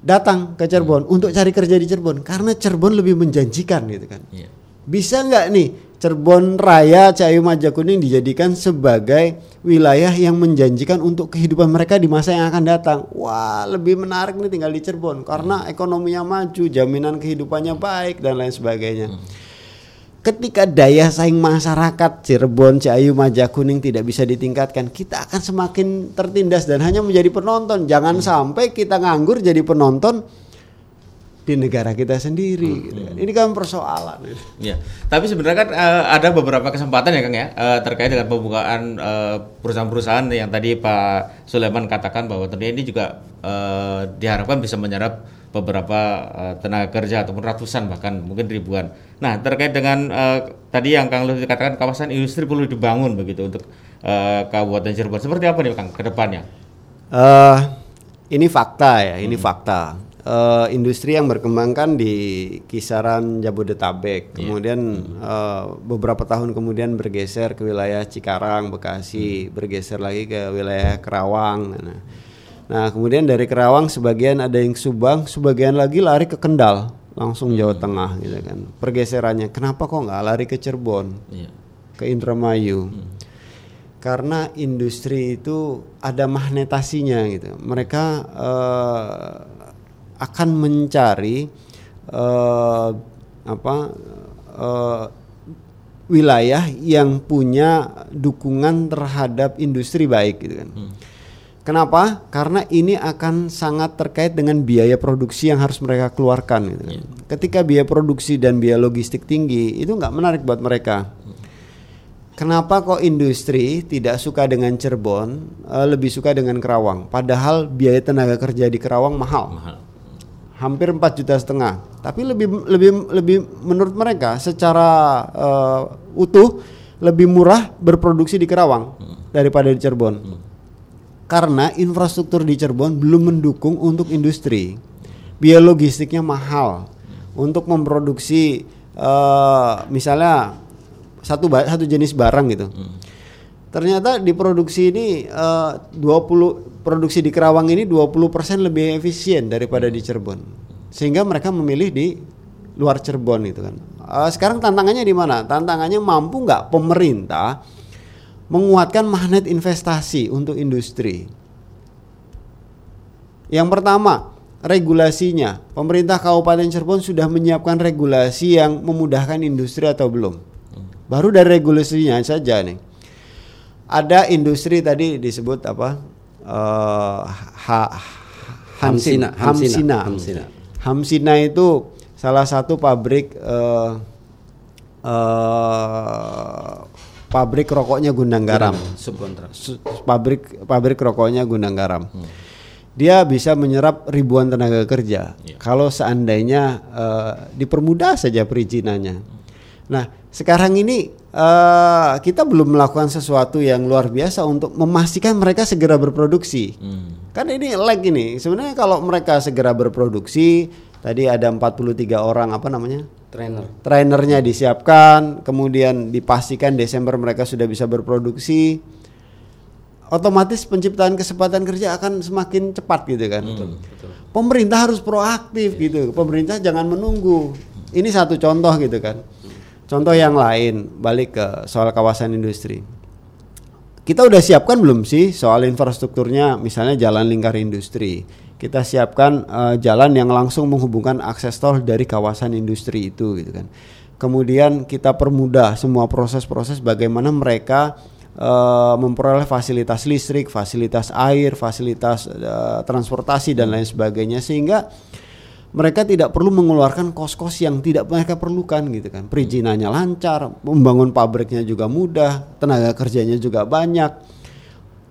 datang ke Cirebon untuk cari kerja di Cirebon karena Cirebon lebih menjanjikan gitu kan. Iya. Bisa nggak nih Cirebon Raya Ciayu Majakuning dijadikan sebagai wilayah yang menjanjikan untuk kehidupan mereka di masa yang akan datang. Wah, lebih menarik nih tinggal di Cirebon karena ekonominya maju, jaminan kehidupannya baik dan lain sebagainya. Ketika daya saing masyarakat Cirebon, Ciayu, Majakuning tidak bisa ditingkatkan, kita akan semakin tertindas dan hanya menjadi penonton. Jangan sampai kita nganggur jadi penonton di negara kita sendiri. gitu kan. Ini kan persoalan. Ya, tapi sebenarnya kan eh, ada beberapa kesempatan ya Kang ya eh, terkait dengan pembukaan eh, perusahaan-perusahaan yang tadi Pak Sulaiman katakan bahwa ternyata ini juga eh, diharapkan bisa menyerap beberapa uh, tenaga kerja ataupun ratusan bahkan mungkin ribuan. Nah terkait dengan uh, tadi yang Kang Lutfi katakan kawasan industri perlu dibangun begitu untuk uh, Kabupaten Cirebon. Seperti apa nih Kang ke depannya? Uh, ini fakta ya, ini hmm. fakta. Uh, industri yang berkembang kan di kisaran Jabodetabek, yeah. kemudian uh, beberapa tahun kemudian bergeser ke wilayah Cikarang, Bekasi, hmm. bergeser lagi ke wilayah Kerawang. Nah, Nah, kemudian dari Kerawang sebagian ada yang Subang, sebagian lagi lari ke Kendal, langsung Jawa hmm. Tengah gitu kan. Pergeserannya, kenapa kok nggak lari ke Cirebon, yeah. ke Indramayu? Hmm. Karena industri itu ada magnetasinya gitu. Mereka uh, akan mencari uh, apa uh, wilayah yang punya dukungan terhadap industri baik gitu kan. Hmm Kenapa? Karena ini akan sangat terkait dengan biaya produksi yang harus mereka keluarkan. Gitu. Yeah. Ketika biaya produksi dan biaya logistik tinggi, itu nggak menarik buat mereka. Kenapa kok industri tidak suka dengan Cirebon, uh, lebih suka dengan Kerawang? Padahal biaya tenaga kerja di Kerawang mahal. mahal. Hampir 4 juta setengah. Tapi lebih lebih lebih menurut mereka secara uh, utuh lebih murah berproduksi di Kerawang hmm. daripada di Cirebon. Hmm karena infrastruktur di Cirebon belum mendukung untuk industri. Biaya logistiknya mahal untuk memproduksi uh, misalnya satu satu jenis barang gitu. Hmm. Ternyata di produksi ini eh, uh, 20 produksi di Kerawang ini 20% lebih efisien daripada di Cirebon. Sehingga mereka memilih di luar Cirebon itu kan. Uh, sekarang tantangannya di mana? Tantangannya mampu nggak pemerintah menguatkan magnet investasi untuk industri. Yang pertama, regulasinya. Pemerintah Kabupaten Cirebon sudah menyiapkan regulasi yang memudahkan industri atau belum? Baru dari regulasinya saja nih. Ada industri tadi disebut apa? Uh, ha, Hamsina, Hamsina, Hamsina. Hamsina itu salah satu pabrik uh, uh, pabrik rokoknya Gundang Garam. Subkontrak. Pabrik pabrik rokoknya Gundang Garam. Hmm. Dia bisa menyerap ribuan tenaga kerja. Ya. Kalau seandainya uh, dipermudah saja perizinannya. Hmm. Nah, sekarang ini uh, kita belum melakukan sesuatu yang luar biasa untuk memastikan mereka segera berproduksi. Hmm. Kan ini lag ini. Sebenarnya kalau mereka segera berproduksi, tadi ada 43 orang apa namanya? Trainer. Trainernya disiapkan, kemudian dipastikan Desember mereka sudah bisa berproduksi. Otomatis penciptaan kesempatan kerja akan semakin cepat gitu kan. Hmm, betul. Pemerintah harus proaktif yeah. gitu. Pemerintah jangan menunggu. Ini satu contoh gitu kan. Contoh yang lain, balik ke soal kawasan industri. Kita udah siapkan belum sih soal infrastrukturnya, misalnya jalan lingkar industri kita siapkan uh, jalan yang langsung menghubungkan akses tol dari kawasan industri itu gitu kan. Kemudian kita permudah semua proses-proses bagaimana mereka uh, memperoleh fasilitas listrik, fasilitas air, fasilitas uh, transportasi dan lain sebagainya sehingga mereka tidak perlu mengeluarkan kos-kos yang tidak mereka perlukan gitu kan. Perizinannya lancar, membangun pabriknya juga mudah, tenaga kerjanya juga banyak.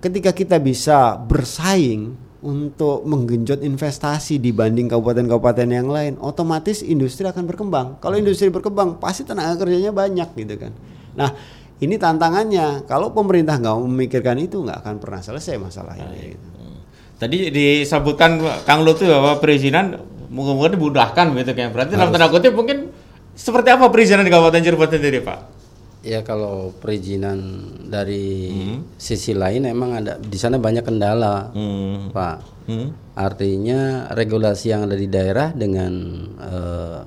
Ketika kita bisa bersaing untuk menggenjot investasi dibanding kabupaten-kabupaten yang lain, otomatis industri akan berkembang. Kalau industri berkembang, pasti tenaga kerjanya banyak gitu kan. Nah, ini tantangannya. Kalau pemerintah nggak memikirkan itu, nggak akan pernah selesai masalah ini. Gitu. Tadi disebutkan Kang Lutu bahwa perizinan mungkin dimudahkan gitu kan. Berarti dalam tanda kutip mungkin seperti apa perizinan di Kabupaten Cirebon sendiri, Pak? Ya kalau perizinan dari hmm. sisi lain emang ada di sana banyak kendala, hmm. Pak. Hmm. Artinya regulasi yang ada di daerah dengan uh,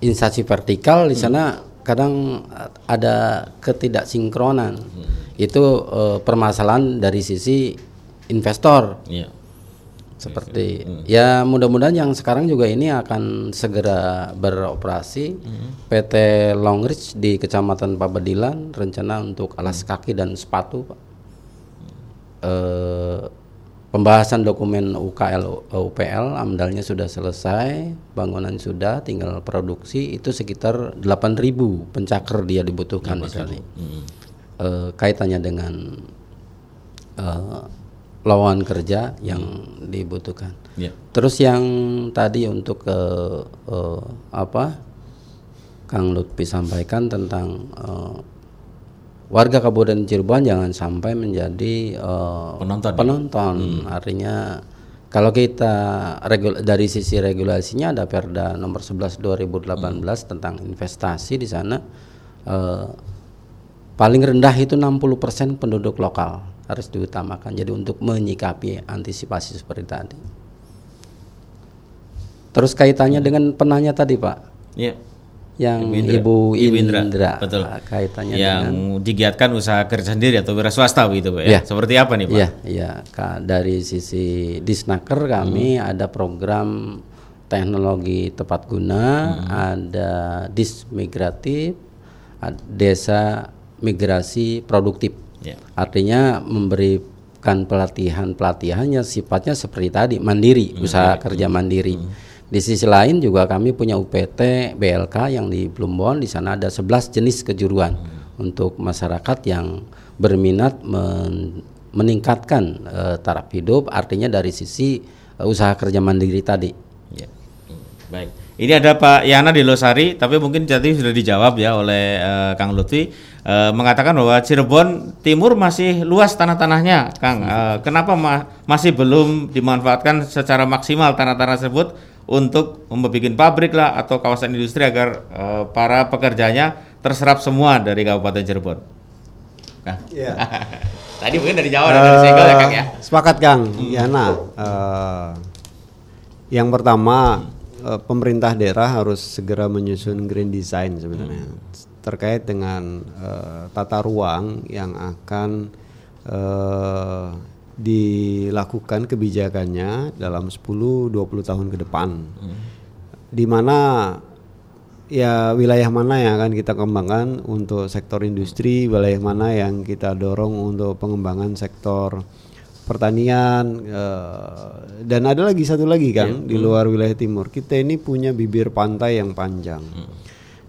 instansi vertikal di sana hmm. kadang ada ketidaksinkronan. Hmm. Itu uh, permasalahan dari sisi investor. Yeah seperti hmm. ya mudah-mudahan yang sekarang juga ini akan segera beroperasi hmm. PT Longreach di Kecamatan Pabadilan rencana untuk alas hmm. kaki dan sepatu Pak. E, pembahasan dokumen UKL UPL amdalnya sudah selesai bangunan sudah tinggal produksi itu sekitar 8.000 pencaker dia dibutuhkan di hmm. e, kaitannya dengan e, lowongan kerja yang dibutuhkan. Ya. Terus yang tadi untuk eh, eh, apa Kang Lutfi sampaikan tentang eh, warga Kabupaten Cirebon jangan sampai menjadi eh, Penonton ya? penonton. Artinya kalau kita regul- dari sisi regulasinya ada Perda nomor 11 2018 tentang investasi di sana eh, paling rendah itu 60% penduduk lokal harus diutamakan. Jadi untuk menyikapi antisipasi seperti tadi. Terus kaitannya dengan penanya tadi, Pak, Ya. yang Ibu Ibu Indra. Indra, Betul. ah, kaitannya yang dengan digiatkan usaha kerja sendiri atau wira swasta begitu Pak ya. Iya. Seperti apa nih Pak? Iya, iya. Dari sisi Disnaker kami Hmm. ada program teknologi tepat guna, Hmm. ada dismigratif, desa migrasi produktif. Ya. Artinya memberikan pelatihan-pelatihannya sifatnya seperti tadi mandiri, Hmm. usaha kerja mandiri. Di sisi lain juga kami punya UPT BLK yang di Plumbon di sana ada 11 jenis kejuruan untuk masyarakat yang berminat men- meningkatkan eh, taraf hidup artinya dari sisi eh, usaha kerja mandiri tadi. Ya. Hmm, Baik. Ini ada Pak Yana di Losari, tapi mungkin tadi sudah dijawab ya oleh eh, Kang Lutfi eh, mengatakan bahwa Cirebon Timur masih luas tanah-tanahnya, Kang. Eh, kenapa ma- masih belum dimanfaatkan secara maksimal tanah-tanah tersebut untuk membuat pabrik lah atau kawasan industri agar eh, para pekerjanya terserap semua dari Kabupaten Cirebon? Kang. Iya. tadi mungkin dari Jawa dan dari Segel ya, Kang ya. Sepakat Kang, Yana. Eh, yang pertama eh, pemerintah daerah harus segera menyusun green design sebenarnya. Terkait dengan eh, tata ruang yang akan eh, dilakukan kebijakannya dalam 10-20 tahun ke depan. Di mana ya wilayah mana yang akan kita kembangkan untuk sektor industri, wilayah mana yang kita dorong untuk pengembangan sektor pertanian eh, dan ada lagi satu lagi kan di luar wilayah timur. Kita ini punya bibir pantai yang panjang.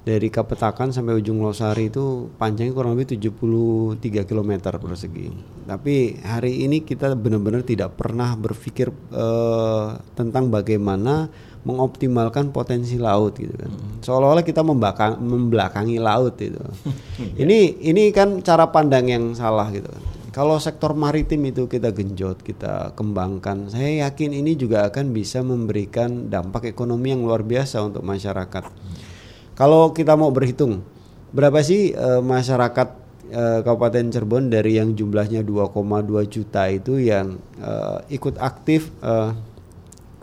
Dari Kapetakan sampai ujung Losari itu panjangnya kurang lebih 73 km persegi. Tapi hari ini kita benar-benar tidak pernah berpikir eh, tentang bagaimana mengoptimalkan potensi laut gitu kan. Seolah-olah kita membakang, membelakangi laut itu. ini ini kan cara pandang yang salah gitu kan. Kalau sektor maritim itu kita genjot, kita kembangkan, saya yakin ini juga akan bisa memberikan dampak ekonomi yang luar biasa untuk masyarakat. Kalau kita mau berhitung, berapa sih eh, masyarakat eh, Kabupaten Cirebon dari yang jumlahnya 2,2 juta itu yang eh, ikut aktif eh,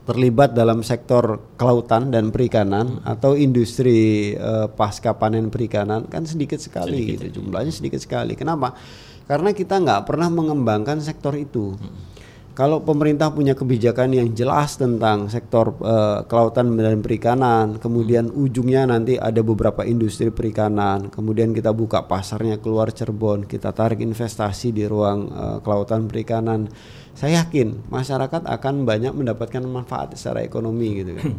terlibat dalam sektor kelautan dan perikanan atau industri eh, pasca panen perikanan kan sedikit sekali gitu jumlahnya sedikit sekali. Kenapa? Karena kita nggak pernah mengembangkan sektor itu. Kalau pemerintah punya kebijakan yang jelas tentang sektor eh, kelautan dan perikanan, kemudian ujungnya nanti ada beberapa industri perikanan, kemudian kita buka pasarnya keluar Cirebon, kita tarik investasi di ruang eh, kelautan perikanan, saya yakin masyarakat akan banyak mendapatkan manfaat secara ekonomi gitu kan.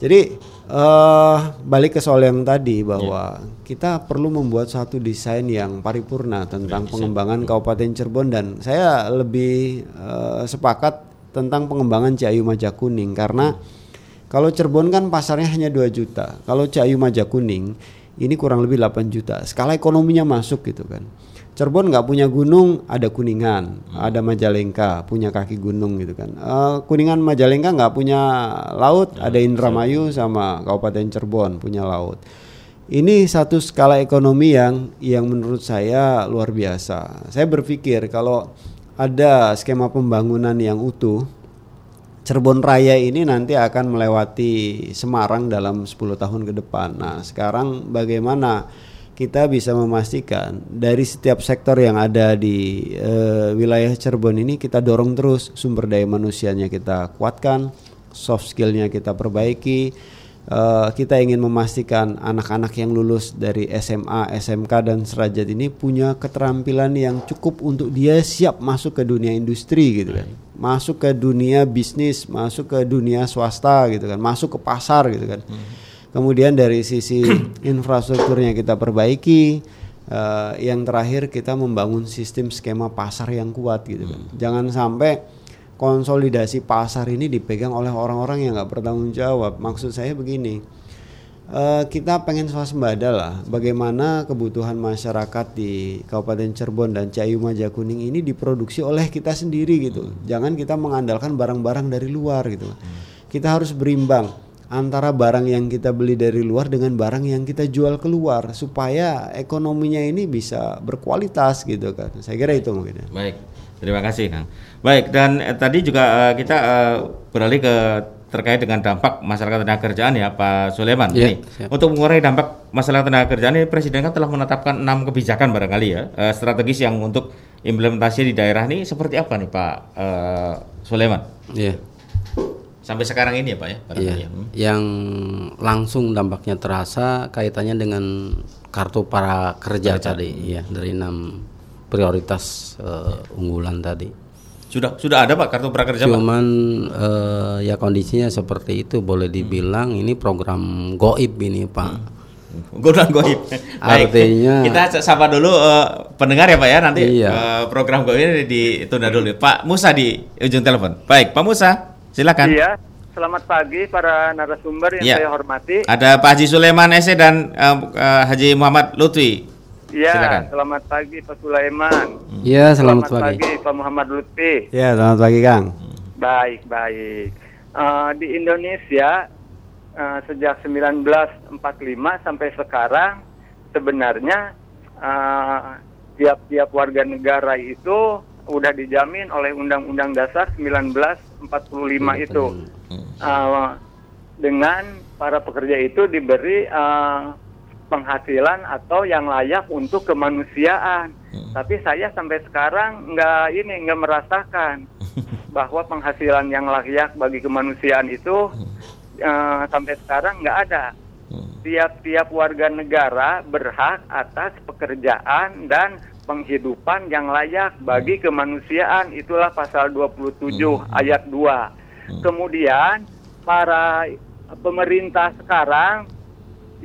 Jadi eh balik ke soal yang tadi bahwa kita perlu membuat satu desain yang paripurna tentang pengembangan Kabupaten Cirebon dan saya lebih eh, sepakat tentang pengembangan Ciayu Majakuning karena kalau Cirebon kan pasarnya hanya 2 juta. Kalau Ciayu Majakuning ini kurang lebih 8 juta. Skala ekonominya masuk gitu kan. Cirebon nggak punya gunung, ada Kuningan, ada Majalengka, punya kaki gunung gitu kan. Eh, Kuningan Majalengka nggak punya laut, ada Indramayu sama Kabupaten Cirebon punya laut. Ini satu skala ekonomi yang yang menurut saya luar biasa. Saya berpikir kalau ada skema pembangunan yang utuh, Cirebon Raya ini nanti akan melewati Semarang dalam 10 tahun ke depan. Nah, sekarang bagaimana kita bisa memastikan dari setiap sektor yang ada di eh, wilayah Cirebon ini kita dorong terus sumber daya manusianya kita kuatkan, soft skillnya kita perbaiki. Eh, kita ingin memastikan anak-anak yang lulus dari SMA, SMK dan serajat ini punya keterampilan yang cukup untuk dia siap masuk ke dunia industri gitu kan. Masuk ke dunia bisnis, masuk ke dunia swasta gitu kan, masuk ke pasar gitu kan. Kemudian dari sisi infrastrukturnya kita perbaiki. Eh, yang terakhir kita membangun sistem skema pasar yang kuat gitu kan. Jangan sampai konsolidasi pasar ini dipegang oleh orang-orang yang nggak bertanggung jawab. Maksud saya begini, eh, kita pengen swasembada lah. Bagaimana kebutuhan masyarakat di Kabupaten Cirebon dan Cayu Majakuning ini diproduksi oleh kita sendiri gitu. Jangan kita mengandalkan barang-barang dari luar gitu. Kita harus berimbang antara barang yang kita beli dari luar dengan barang yang kita jual keluar supaya ekonominya ini bisa berkualitas gitu kan. Saya kira itu mungkin. ya. Baik, terima kasih Kang. Baik, dan eh, tadi juga eh, kita eh, beralih ke terkait dengan dampak masyarakat tenaga kerjaan ya Pak Sulaiman. Iya, Nih, siap. untuk mengurangi dampak masalah tenaga kerjaan ini Presiden kan telah menetapkan enam kebijakan barangkali ya eh, strategis yang untuk implementasi di daerah ini seperti apa nih Pak eh, Sulaiman? Iya. Sampai sekarang ini ya Pak ya? Iya. ya. Hmm. Yang langsung dampaknya terasa kaitannya dengan kartu para kerja tadi, ya dari enam prioritas eh, unggulan tadi. Sudah sudah ada Pak kartu prakerja Pak? Cuman eh, ya kondisinya seperti itu boleh dibilang ini program goib ini Pak. Godaan goib. Baik. Artinya- kita sapa dulu eh, pendengar ya Pak ya nanti Iya. eh, program goib ini ditunda dulu. Pak Musa di ujung telepon. Baik, Pak Musa, silakan. Iya, selamat pagi para narasumber yang Iya. saya hormati. Ada Pak Haji Sulaiman Ese dan eh, eh, Haji Muhammad Lutfi. Iya, silakan. selamat pagi Pak Sulaiman. Iya, selamat, pagi. Pak Muhammad Lutfi. Ya, selamat pagi Kang. Baik, baik. Eh, di Indonesia eh, sejak 1945 sampai sekarang sebenarnya eh, tiap-tiap warga negara itu udah dijamin oleh Undang-Undang Dasar 1945 itu. Eh, dengan para pekerja itu diberi eh, penghasilan atau yang layak untuk kemanusiaan. Tapi saya sampai sekarang nggak ini nggak merasakan bahwa penghasilan yang layak bagi kemanusiaan itu eh, sampai sekarang nggak ada. Tiap-tiap warga negara berhak atas pekerjaan dan penghidupan yang layak bagi kemanusiaan. Itulah pasal 27 ayat 2. Kemudian para pemerintah sekarang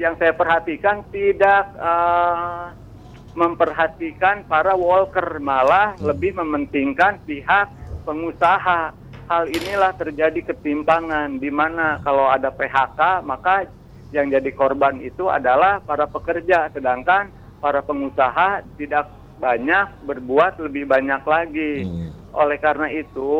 yang saya perhatikan tidak eh, memperhatikan para worker malah lebih mementingkan pihak pengusaha. Hal inilah terjadi ketimpangan di mana kalau ada PHK maka yang jadi korban itu adalah para pekerja sedangkan para pengusaha tidak banyak berbuat lebih banyak lagi. Oleh karena itu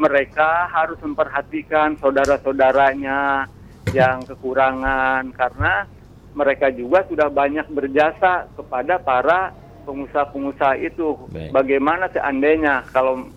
mereka harus memperhatikan saudara-saudaranya yang kekurangan karena mereka juga sudah banyak berjasa kepada para pengusaha-pengusaha itu. Baik. Bagaimana seandainya kalau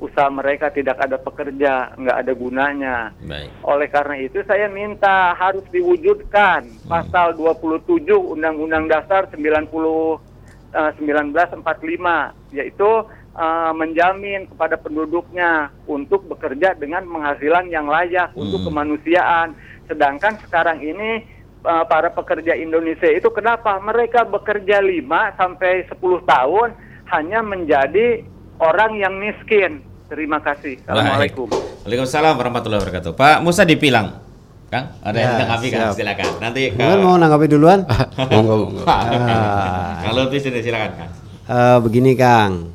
usaha mereka tidak ada pekerja, nggak ada gunanya. Baik. Oleh karena itu saya minta harus diwujudkan pasal 27 Undang-Undang Dasar 90 eh, 1945 yaitu eh, menjamin kepada penduduknya untuk bekerja dengan penghasilan yang layak untuk kemanusiaan. Sedangkan sekarang ini eh, para pekerja Indonesia itu kenapa mereka bekerja 5 sampai 10 tahun hanya menjadi orang yang miskin. Terima kasih. Assalamualaikum. Waalaikumsalam warahmatullahi wabarakatuh. Pak Musa dipilang. Kang, ada yang Ya, tanggapi Kang? siap. Silakan. Nanti Mungkin mau nanggapi duluan? Monggo, monggo. Ah. Kang Lutfi sini silakan Kang. Eh, begini Kang,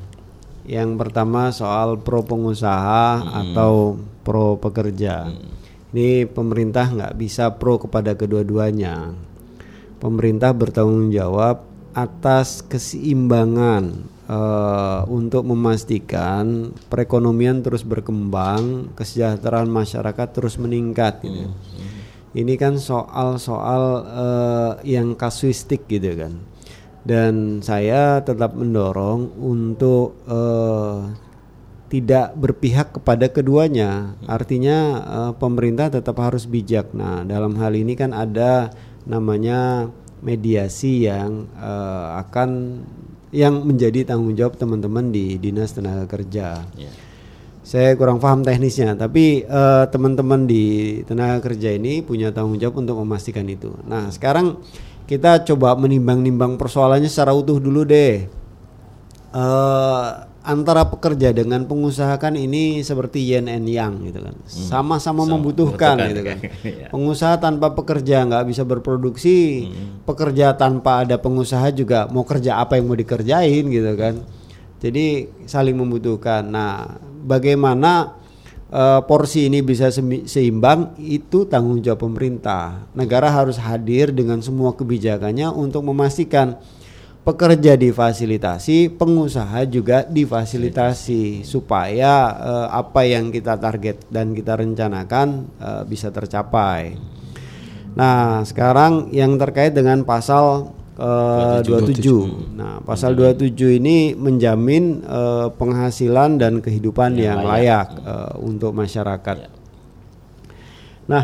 yang pertama soal pro pengusaha atau pro pekerja. Ini pemerintah nggak bisa pro kepada kedua-duanya. Pemerintah bertanggung jawab atas keseimbangan eh, untuk memastikan perekonomian terus berkembang, kesejahteraan masyarakat terus meningkat. Gitu. Ini kan soal-soal eh, yang kasuistik gitu kan dan saya tetap mendorong untuk eh, tidak berpihak kepada keduanya. Artinya eh, pemerintah tetap harus bijak. Nah, dalam hal ini kan ada namanya mediasi yang eh, akan yang menjadi tanggung jawab teman-teman di Dinas Tenaga Kerja. Saya kurang paham teknisnya, tapi eh, teman-teman di tenaga kerja ini punya tanggung jawab untuk memastikan itu. Nah, sekarang kita coba menimbang-nimbang persoalannya secara utuh dulu deh. Eh, antara pekerja dengan pengusaha kan ini seperti yin and yang gitu kan, sama-sama membutuhkan membutuhkan, gitu kan. iya. Pengusaha tanpa pekerja nggak bisa berproduksi, pekerja tanpa ada pengusaha juga mau kerja apa yang mau dikerjain gitu kan. Jadi saling membutuhkan. Nah, bagaimana eh, porsi ini bisa seimbang itu tanggung jawab pemerintah. Negara harus hadir dengan semua kebijakannya untuk memastikan pekerja difasilitasi, pengusaha juga difasilitasi supaya eh, apa yang kita target dan kita rencanakan eh, bisa tercapai. Nah, sekarang yang terkait dengan pasal eh, 27. Nah, pasal 27 ini menjamin eh, penghasilan dan kehidupan yang, layak, eh, untuk masyarakat. Nah,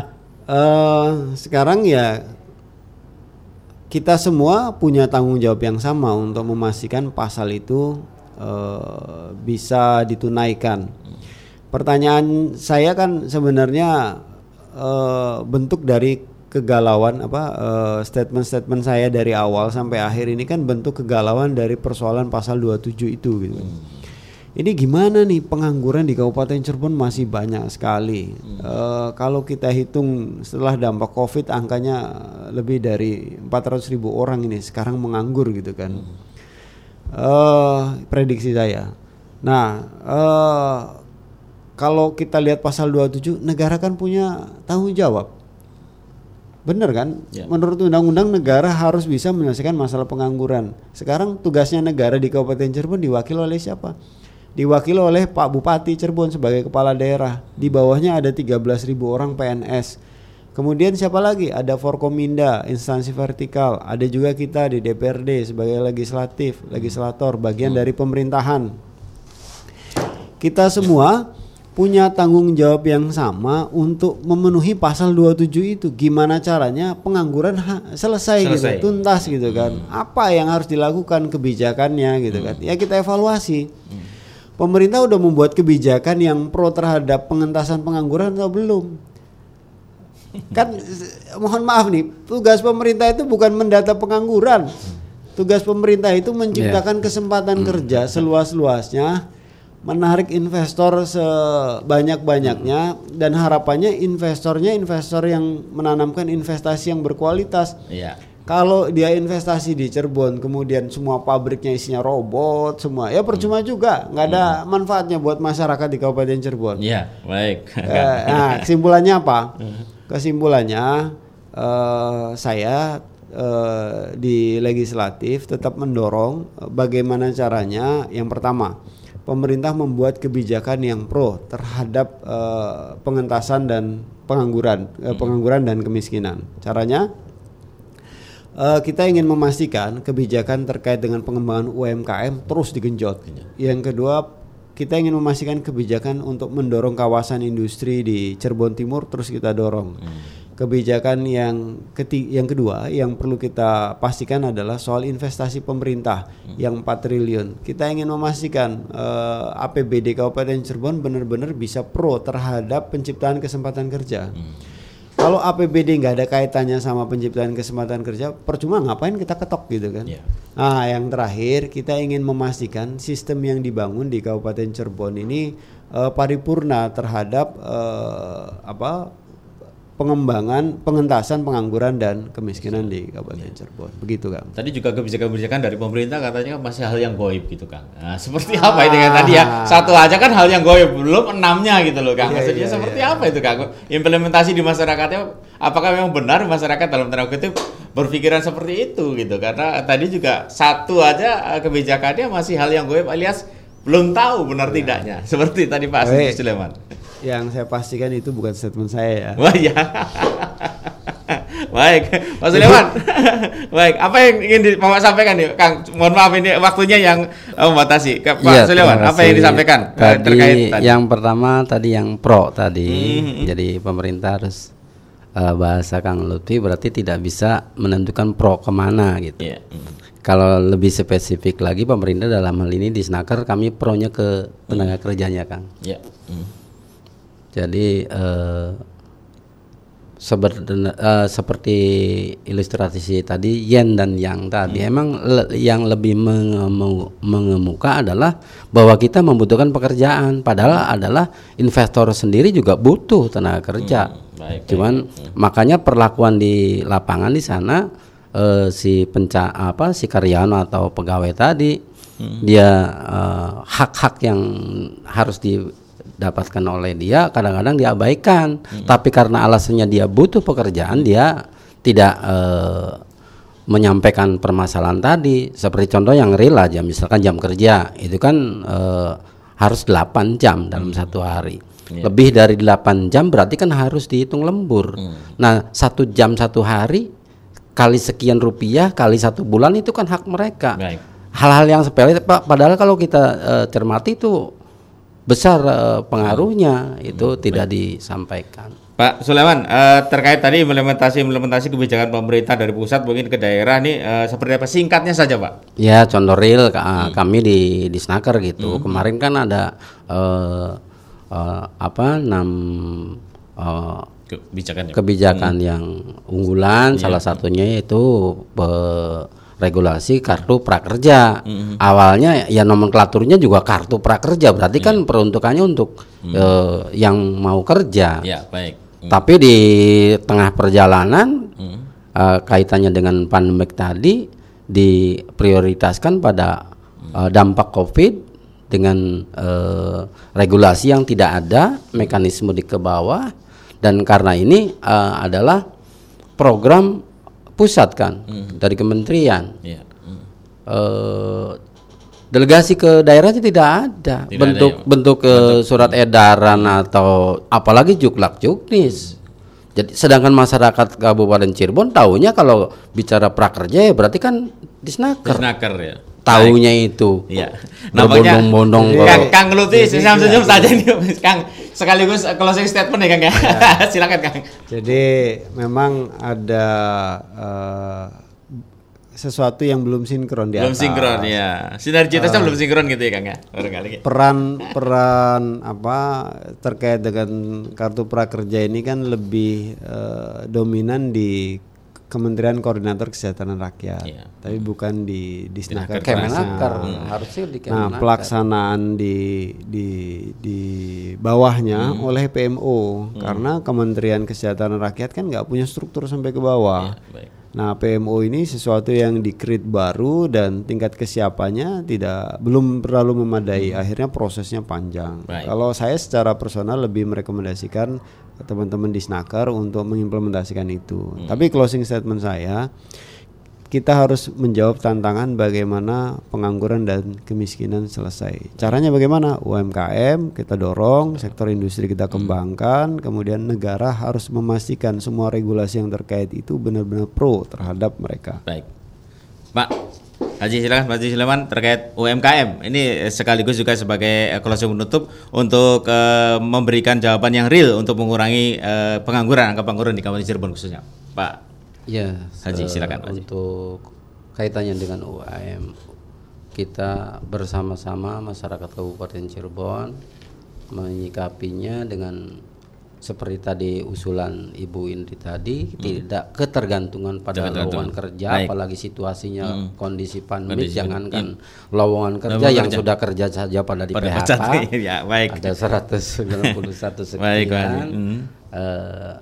eh, sekarang ya kita semua punya tanggung jawab yang sama untuk memastikan pasal itu eh, bisa ditunaikan. Pertanyaan saya kan sebenarnya eh, bentuk dari kegalauan apa eh, statement-statement saya dari awal sampai akhir ini kan bentuk kegalauan dari persoalan pasal 27 itu gitu. Ini gimana nih pengangguran di Kabupaten Cirebon masih banyak sekali. Eh, kalau kita hitung setelah dampak Covid angkanya lebih dari 400 ribu orang ini sekarang menganggur gitu kan. Eh, prediksi saya. Nah, eh, kalau kita lihat pasal 27 negara kan punya tanggung jawab. Bener kan? Ya. Menurut undang-undang negara harus bisa menyelesaikan masalah pengangguran. Sekarang tugasnya negara di Kabupaten Cirebon diwakili oleh siapa? Diwakili oleh Pak Bupati Cirebon sebagai kepala daerah. Di bawahnya ada 13.000 orang PNS. Kemudian siapa lagi? Ada Forkominda, instansi vertikal. Ada juga kita di DPRD sebagai legislatif, legislator, bagian dari pemerintahan kita semua punya tanggung jawab yang sama untuk memenuhi pasal 27 itu. Gimana caranya pengangguran selesai, Selesai. gitu, tuntas gitu kan. Apa yang harus dilakukan kebijakannya gitu kan. Ya kita evaluasi. Pemerintah udah membuat kebijakan yang pro terhadap pengentasan pengangguran atau belum? Kan mohon maaf nih, tugas pemerintah itu bukan mendata pengangguran. Tugas pemerintah itu menciptakan kesempatan kerja seluas-luasnya, menarik investor sebanyak-banyaknya dan harapannya investornya investor yang menanamkan investasi yang berkualitas. Iya. Kalau dia investasi di Cirebon, kemudian semua pabriknya isinya robot, semua ya percuma juga, nggak ada manfaatnya buat masyarakat di Kabupaten Cirebon. Iya, baik. Eh, nah, kesimpulannya apa? Kesimpulannya eh, saya eh, di legislatif tetap mendorong eh, bagaimana caranya. Yang pertama, pemerintah membuat kebijakan yang pro terhadap eh, pengentasan dan pengangguran, eh, pengangguran dan kemiskinan. Caranya Eh, kita ingin memastikan kebijakan terkait dengan pengembangan UMKM terus digenjot. Yang kedua, kita ingin memastikan kebijakan untuk mendorong kawasan industri di Cirebon Timur terus kita dorong. Kebijakan yang keti yang kedua yang perlu kita pastikan adalah soal investasi pemerintah yang 4 triliun. Kita ingin memastikan eh, APBD Kabupaten Cirebon benar-benar bisa pro terhadap penciptaan kesempatan kerja. Kalau APBD nggak ada kaitannya sama penciptaan kesempatan kerja, percuma ngapain kita ketok gitu kan? Iya. Nah, yang terakhir kita ingin memastikan sistem yang dibangun di Kabupaten Cirebon ini eh, paripurna terhadap eh, apa pengembangan, pengentasan pengangguran dan kemiskinan di Kabupaten Cirebon. Begitu, Kang. Tadi juga kebijakan-kebijakan dari pemerintah katanya masih hal yang goib gitu Kang. Nah, seperti apa itu kan tadi ya? Satu aja kan hal yang goib, belum enamnya gitu loh Kang. Iya, Maksudnya iya, seperti iya. apa itu Kang? Implementasi di masyarakatnya apakah memang benar masyarakat dalam tanda kutip berpikiran seperti itu gitu? Karena tadi juga satu aja eh, kebijakannya masih hal yang goib alias belum tahu benar tidaknya. Seperti tadi Pak Baik. Yang saya pastikan itu bukan statement saya ya. Wah ya. Baik, Pak Sulaiman. Baik, apa yang ingin di- Bapak sampaikan nih, Kang? Mohon maaf ini waktunya yang eh, membatasi. Ke Pak Iya, Sulaiman, apa yang disampaikan eh, Tadi, terkait tadi? yang pertama tadi yang pro tadi. Hmm. Jadi pemerintah harus eh, bahasa Kang Lutfi berarti tidak bisa menentukan pro ke mana gitu. Iya. Hmm. Kalau lebih spesifik lagi pemerintah dalam hal ini di Snaker kami pronya ke tenaga kerjanya Kang. Iya. Hmm. Jadi eh, seber- eh, seperti ilustrasi tadi yen dan yang tadi emang le- yang lebih mengemu- mengemuka adalah bahwa kita membutuhkan pekerjaan. Padahal adalah investor sendiri juga butuh tenaga kerja. baik, Cuman makanya perlakuan di lapangan di sana eh, si penca apa si karyawan atau pegawai tadi dia eh, hak-hak yang harus di didapatkan oleh dia kadang-kadang diabaikan. Tapi karena alasannya dia butuh pekerjaan, dia tidak eh, menyampaikan permasalahan tadi. Seperti contoh yang real aja, misalkan jam kerja itu kan eh, harus 8 jam dalam satu hari. Lebih dari 8 jam berarti kan harus dihitung lembur. Nah, satu jam satu hari kali sekian rupiah kali satu bulan itu kan hak mereka. Baik. Hal-hal yang sepele, Pak. Padahal kalau kita eh, cermati itu besar eh, pengaruhnya itu tidak disampaikan. Pak Sulaiman, eh, terkait tadi implementasi implementasi kebijakan pemerintah dari pusat mungkin ke daerah nih eh, seperti apa? Singkatnya saja, Pak. Ya contoh real ka- kami di di Snaker gitu. Kemarin kan ada eh, eh, apa enam eh, Kebijakan ya. kebijakan yang unggulan salah satunya pe- regulasi kartu prakerja. Awalnya ya nomenklaturnya juga kartu prakerja, berarti kan peruntukannya untuk eh, yang mau kerja. Ya, baik. Tapi di tengah perjalanan eh, kaitannya dengan pandemik tadi diprioritaskan pada eh, dampak Covid dengan eh, regulasi yang tidak ada, mekanisme di ke bawah. Dan karena ini eh, adalah program pusat kan dari kementerian. Ya. Hmm. Eh, delegasi ke daerahnya tidak ada Tidak bentuk ada ya, bentuk eh, surat edaran atau apalagi juklak juknis. Jadi sedangkan masyarakat Kabupaten Cirebon tahunya kalau bicara prakerja ya berarti kan disnaker. Snaker ya. Tahunya itu. Iya. Namanya ke- Kang, Kang Luti, senyum senyum saja nih, Kang. Sekaligus closing statement ya, Kang ya. Silakan, Kang. Jadi memang ada eh, sesuatu yang belum sinkron di Belum atas. sinkron ya. Sinergitasnya belum sinkron gitu ya, Kang ya. Barangkali. Peran peran apa terkait dengan kartu prakerja ini kan lebih eh, dominan di Kementerian Koordinator Kesejahteraan Rakyat, Iya. tapi bukan di di Snaker Kemenaker Nah, harusnya di Nah, Kemenaker. pelaksanaan di di di bawahnya oleh PMO karena Kementerian Kesehatan Rakyat kan nggak punya struktur sampai ke bawah. Baik. Nah, PMO ini sesuatu yang dikrit baru dan tingkat kesiapannya tidak belum terlalu memadai. Akhirnya prosesnya panjang. Baik. Kalau saya secara personal lebih merekomendasikan teman-teman di Snaker untuk mengimplementasikan itu. Tapi closing statement saya kita harus menjawab tantangan bagaimana pengangguran dan kemiskinan selesai. Caranya bagaimana? UMKM kita dorong, sektor industri kita kembangkan, kemudian negara harus memastikan semua regulasi yang terkait itu benar-benar pro terhadap mereka. Baik. Pak Haji silakan Haji Sulaiman terkait UMKM. Ini sekaligus juga sebagai eh, closing penutup untuk eh, memberikan jawaban yang real untuk mengurangi eh, pengangguran, angka pengangguran di Kabupaten Cirebon khususnya. Pak Ya, Haji, silakan, Pak Haji. Untuk kaitannya dengan UAM, kita bersama-sama masyarakat Kabupaten Cirebon menyikapinya dengan seperti tadi usulan Ibu Indri tadi tidak ketergantungan pada lowongan kerja Baik. apalagi situasinya kondisi pandemi Kondisi jangankan lowongan kerja Lowongan yang kerja. sudah kerja saja pada di Pada PHK pecat, ya, baik. ada 191 sekian Baik. Hmm. eh,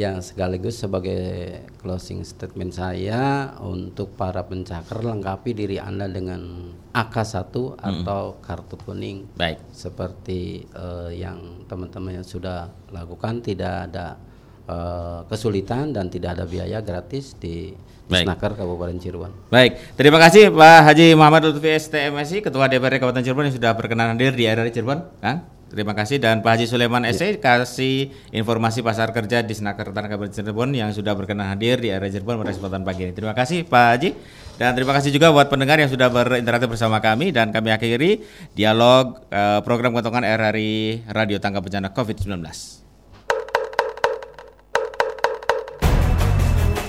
yang sekaligus sebagai closing statement saya untuk para pencaker lengkapi diri Anda dengan AK1 atau kartu kuning Baik. seperti eh, yang teman-teman yang sudah lakukan tidak ada eh, kesulitan dan tidak ada biaya gratis di Baik. Snaker Kabupaten Cirebon. Baik, terima kasih Pak Haji Muhammad Lutfi STMSI, Ketua DPRD Kabupaten Cirebon yang sudah berkenan hadir di RRI Cirebon. Kang, terima kasih dan Pak Haji Sulaiman SE kasih informasi pasar kerja di Senaker Tanah Kabupaten Cirebon yang sudah berkenan hadir di RRI Cirebon pada kesempatan pagi ini. Terima kasih Pak Haji dan terima kasih juga buat pendengar yang sudah berinteraksi bersama kami dan kami akhiri dialog eh, program kentongan RRI Radio Tangga Bencana COVID-19.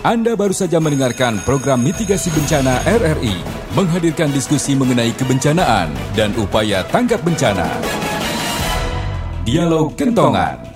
Anda baru saja mendengarkan program mitigasi bencana RRI menghadirkan diskusi mengenai kebencanaan dan upaya tanggap bencana. Dialog Kentongan.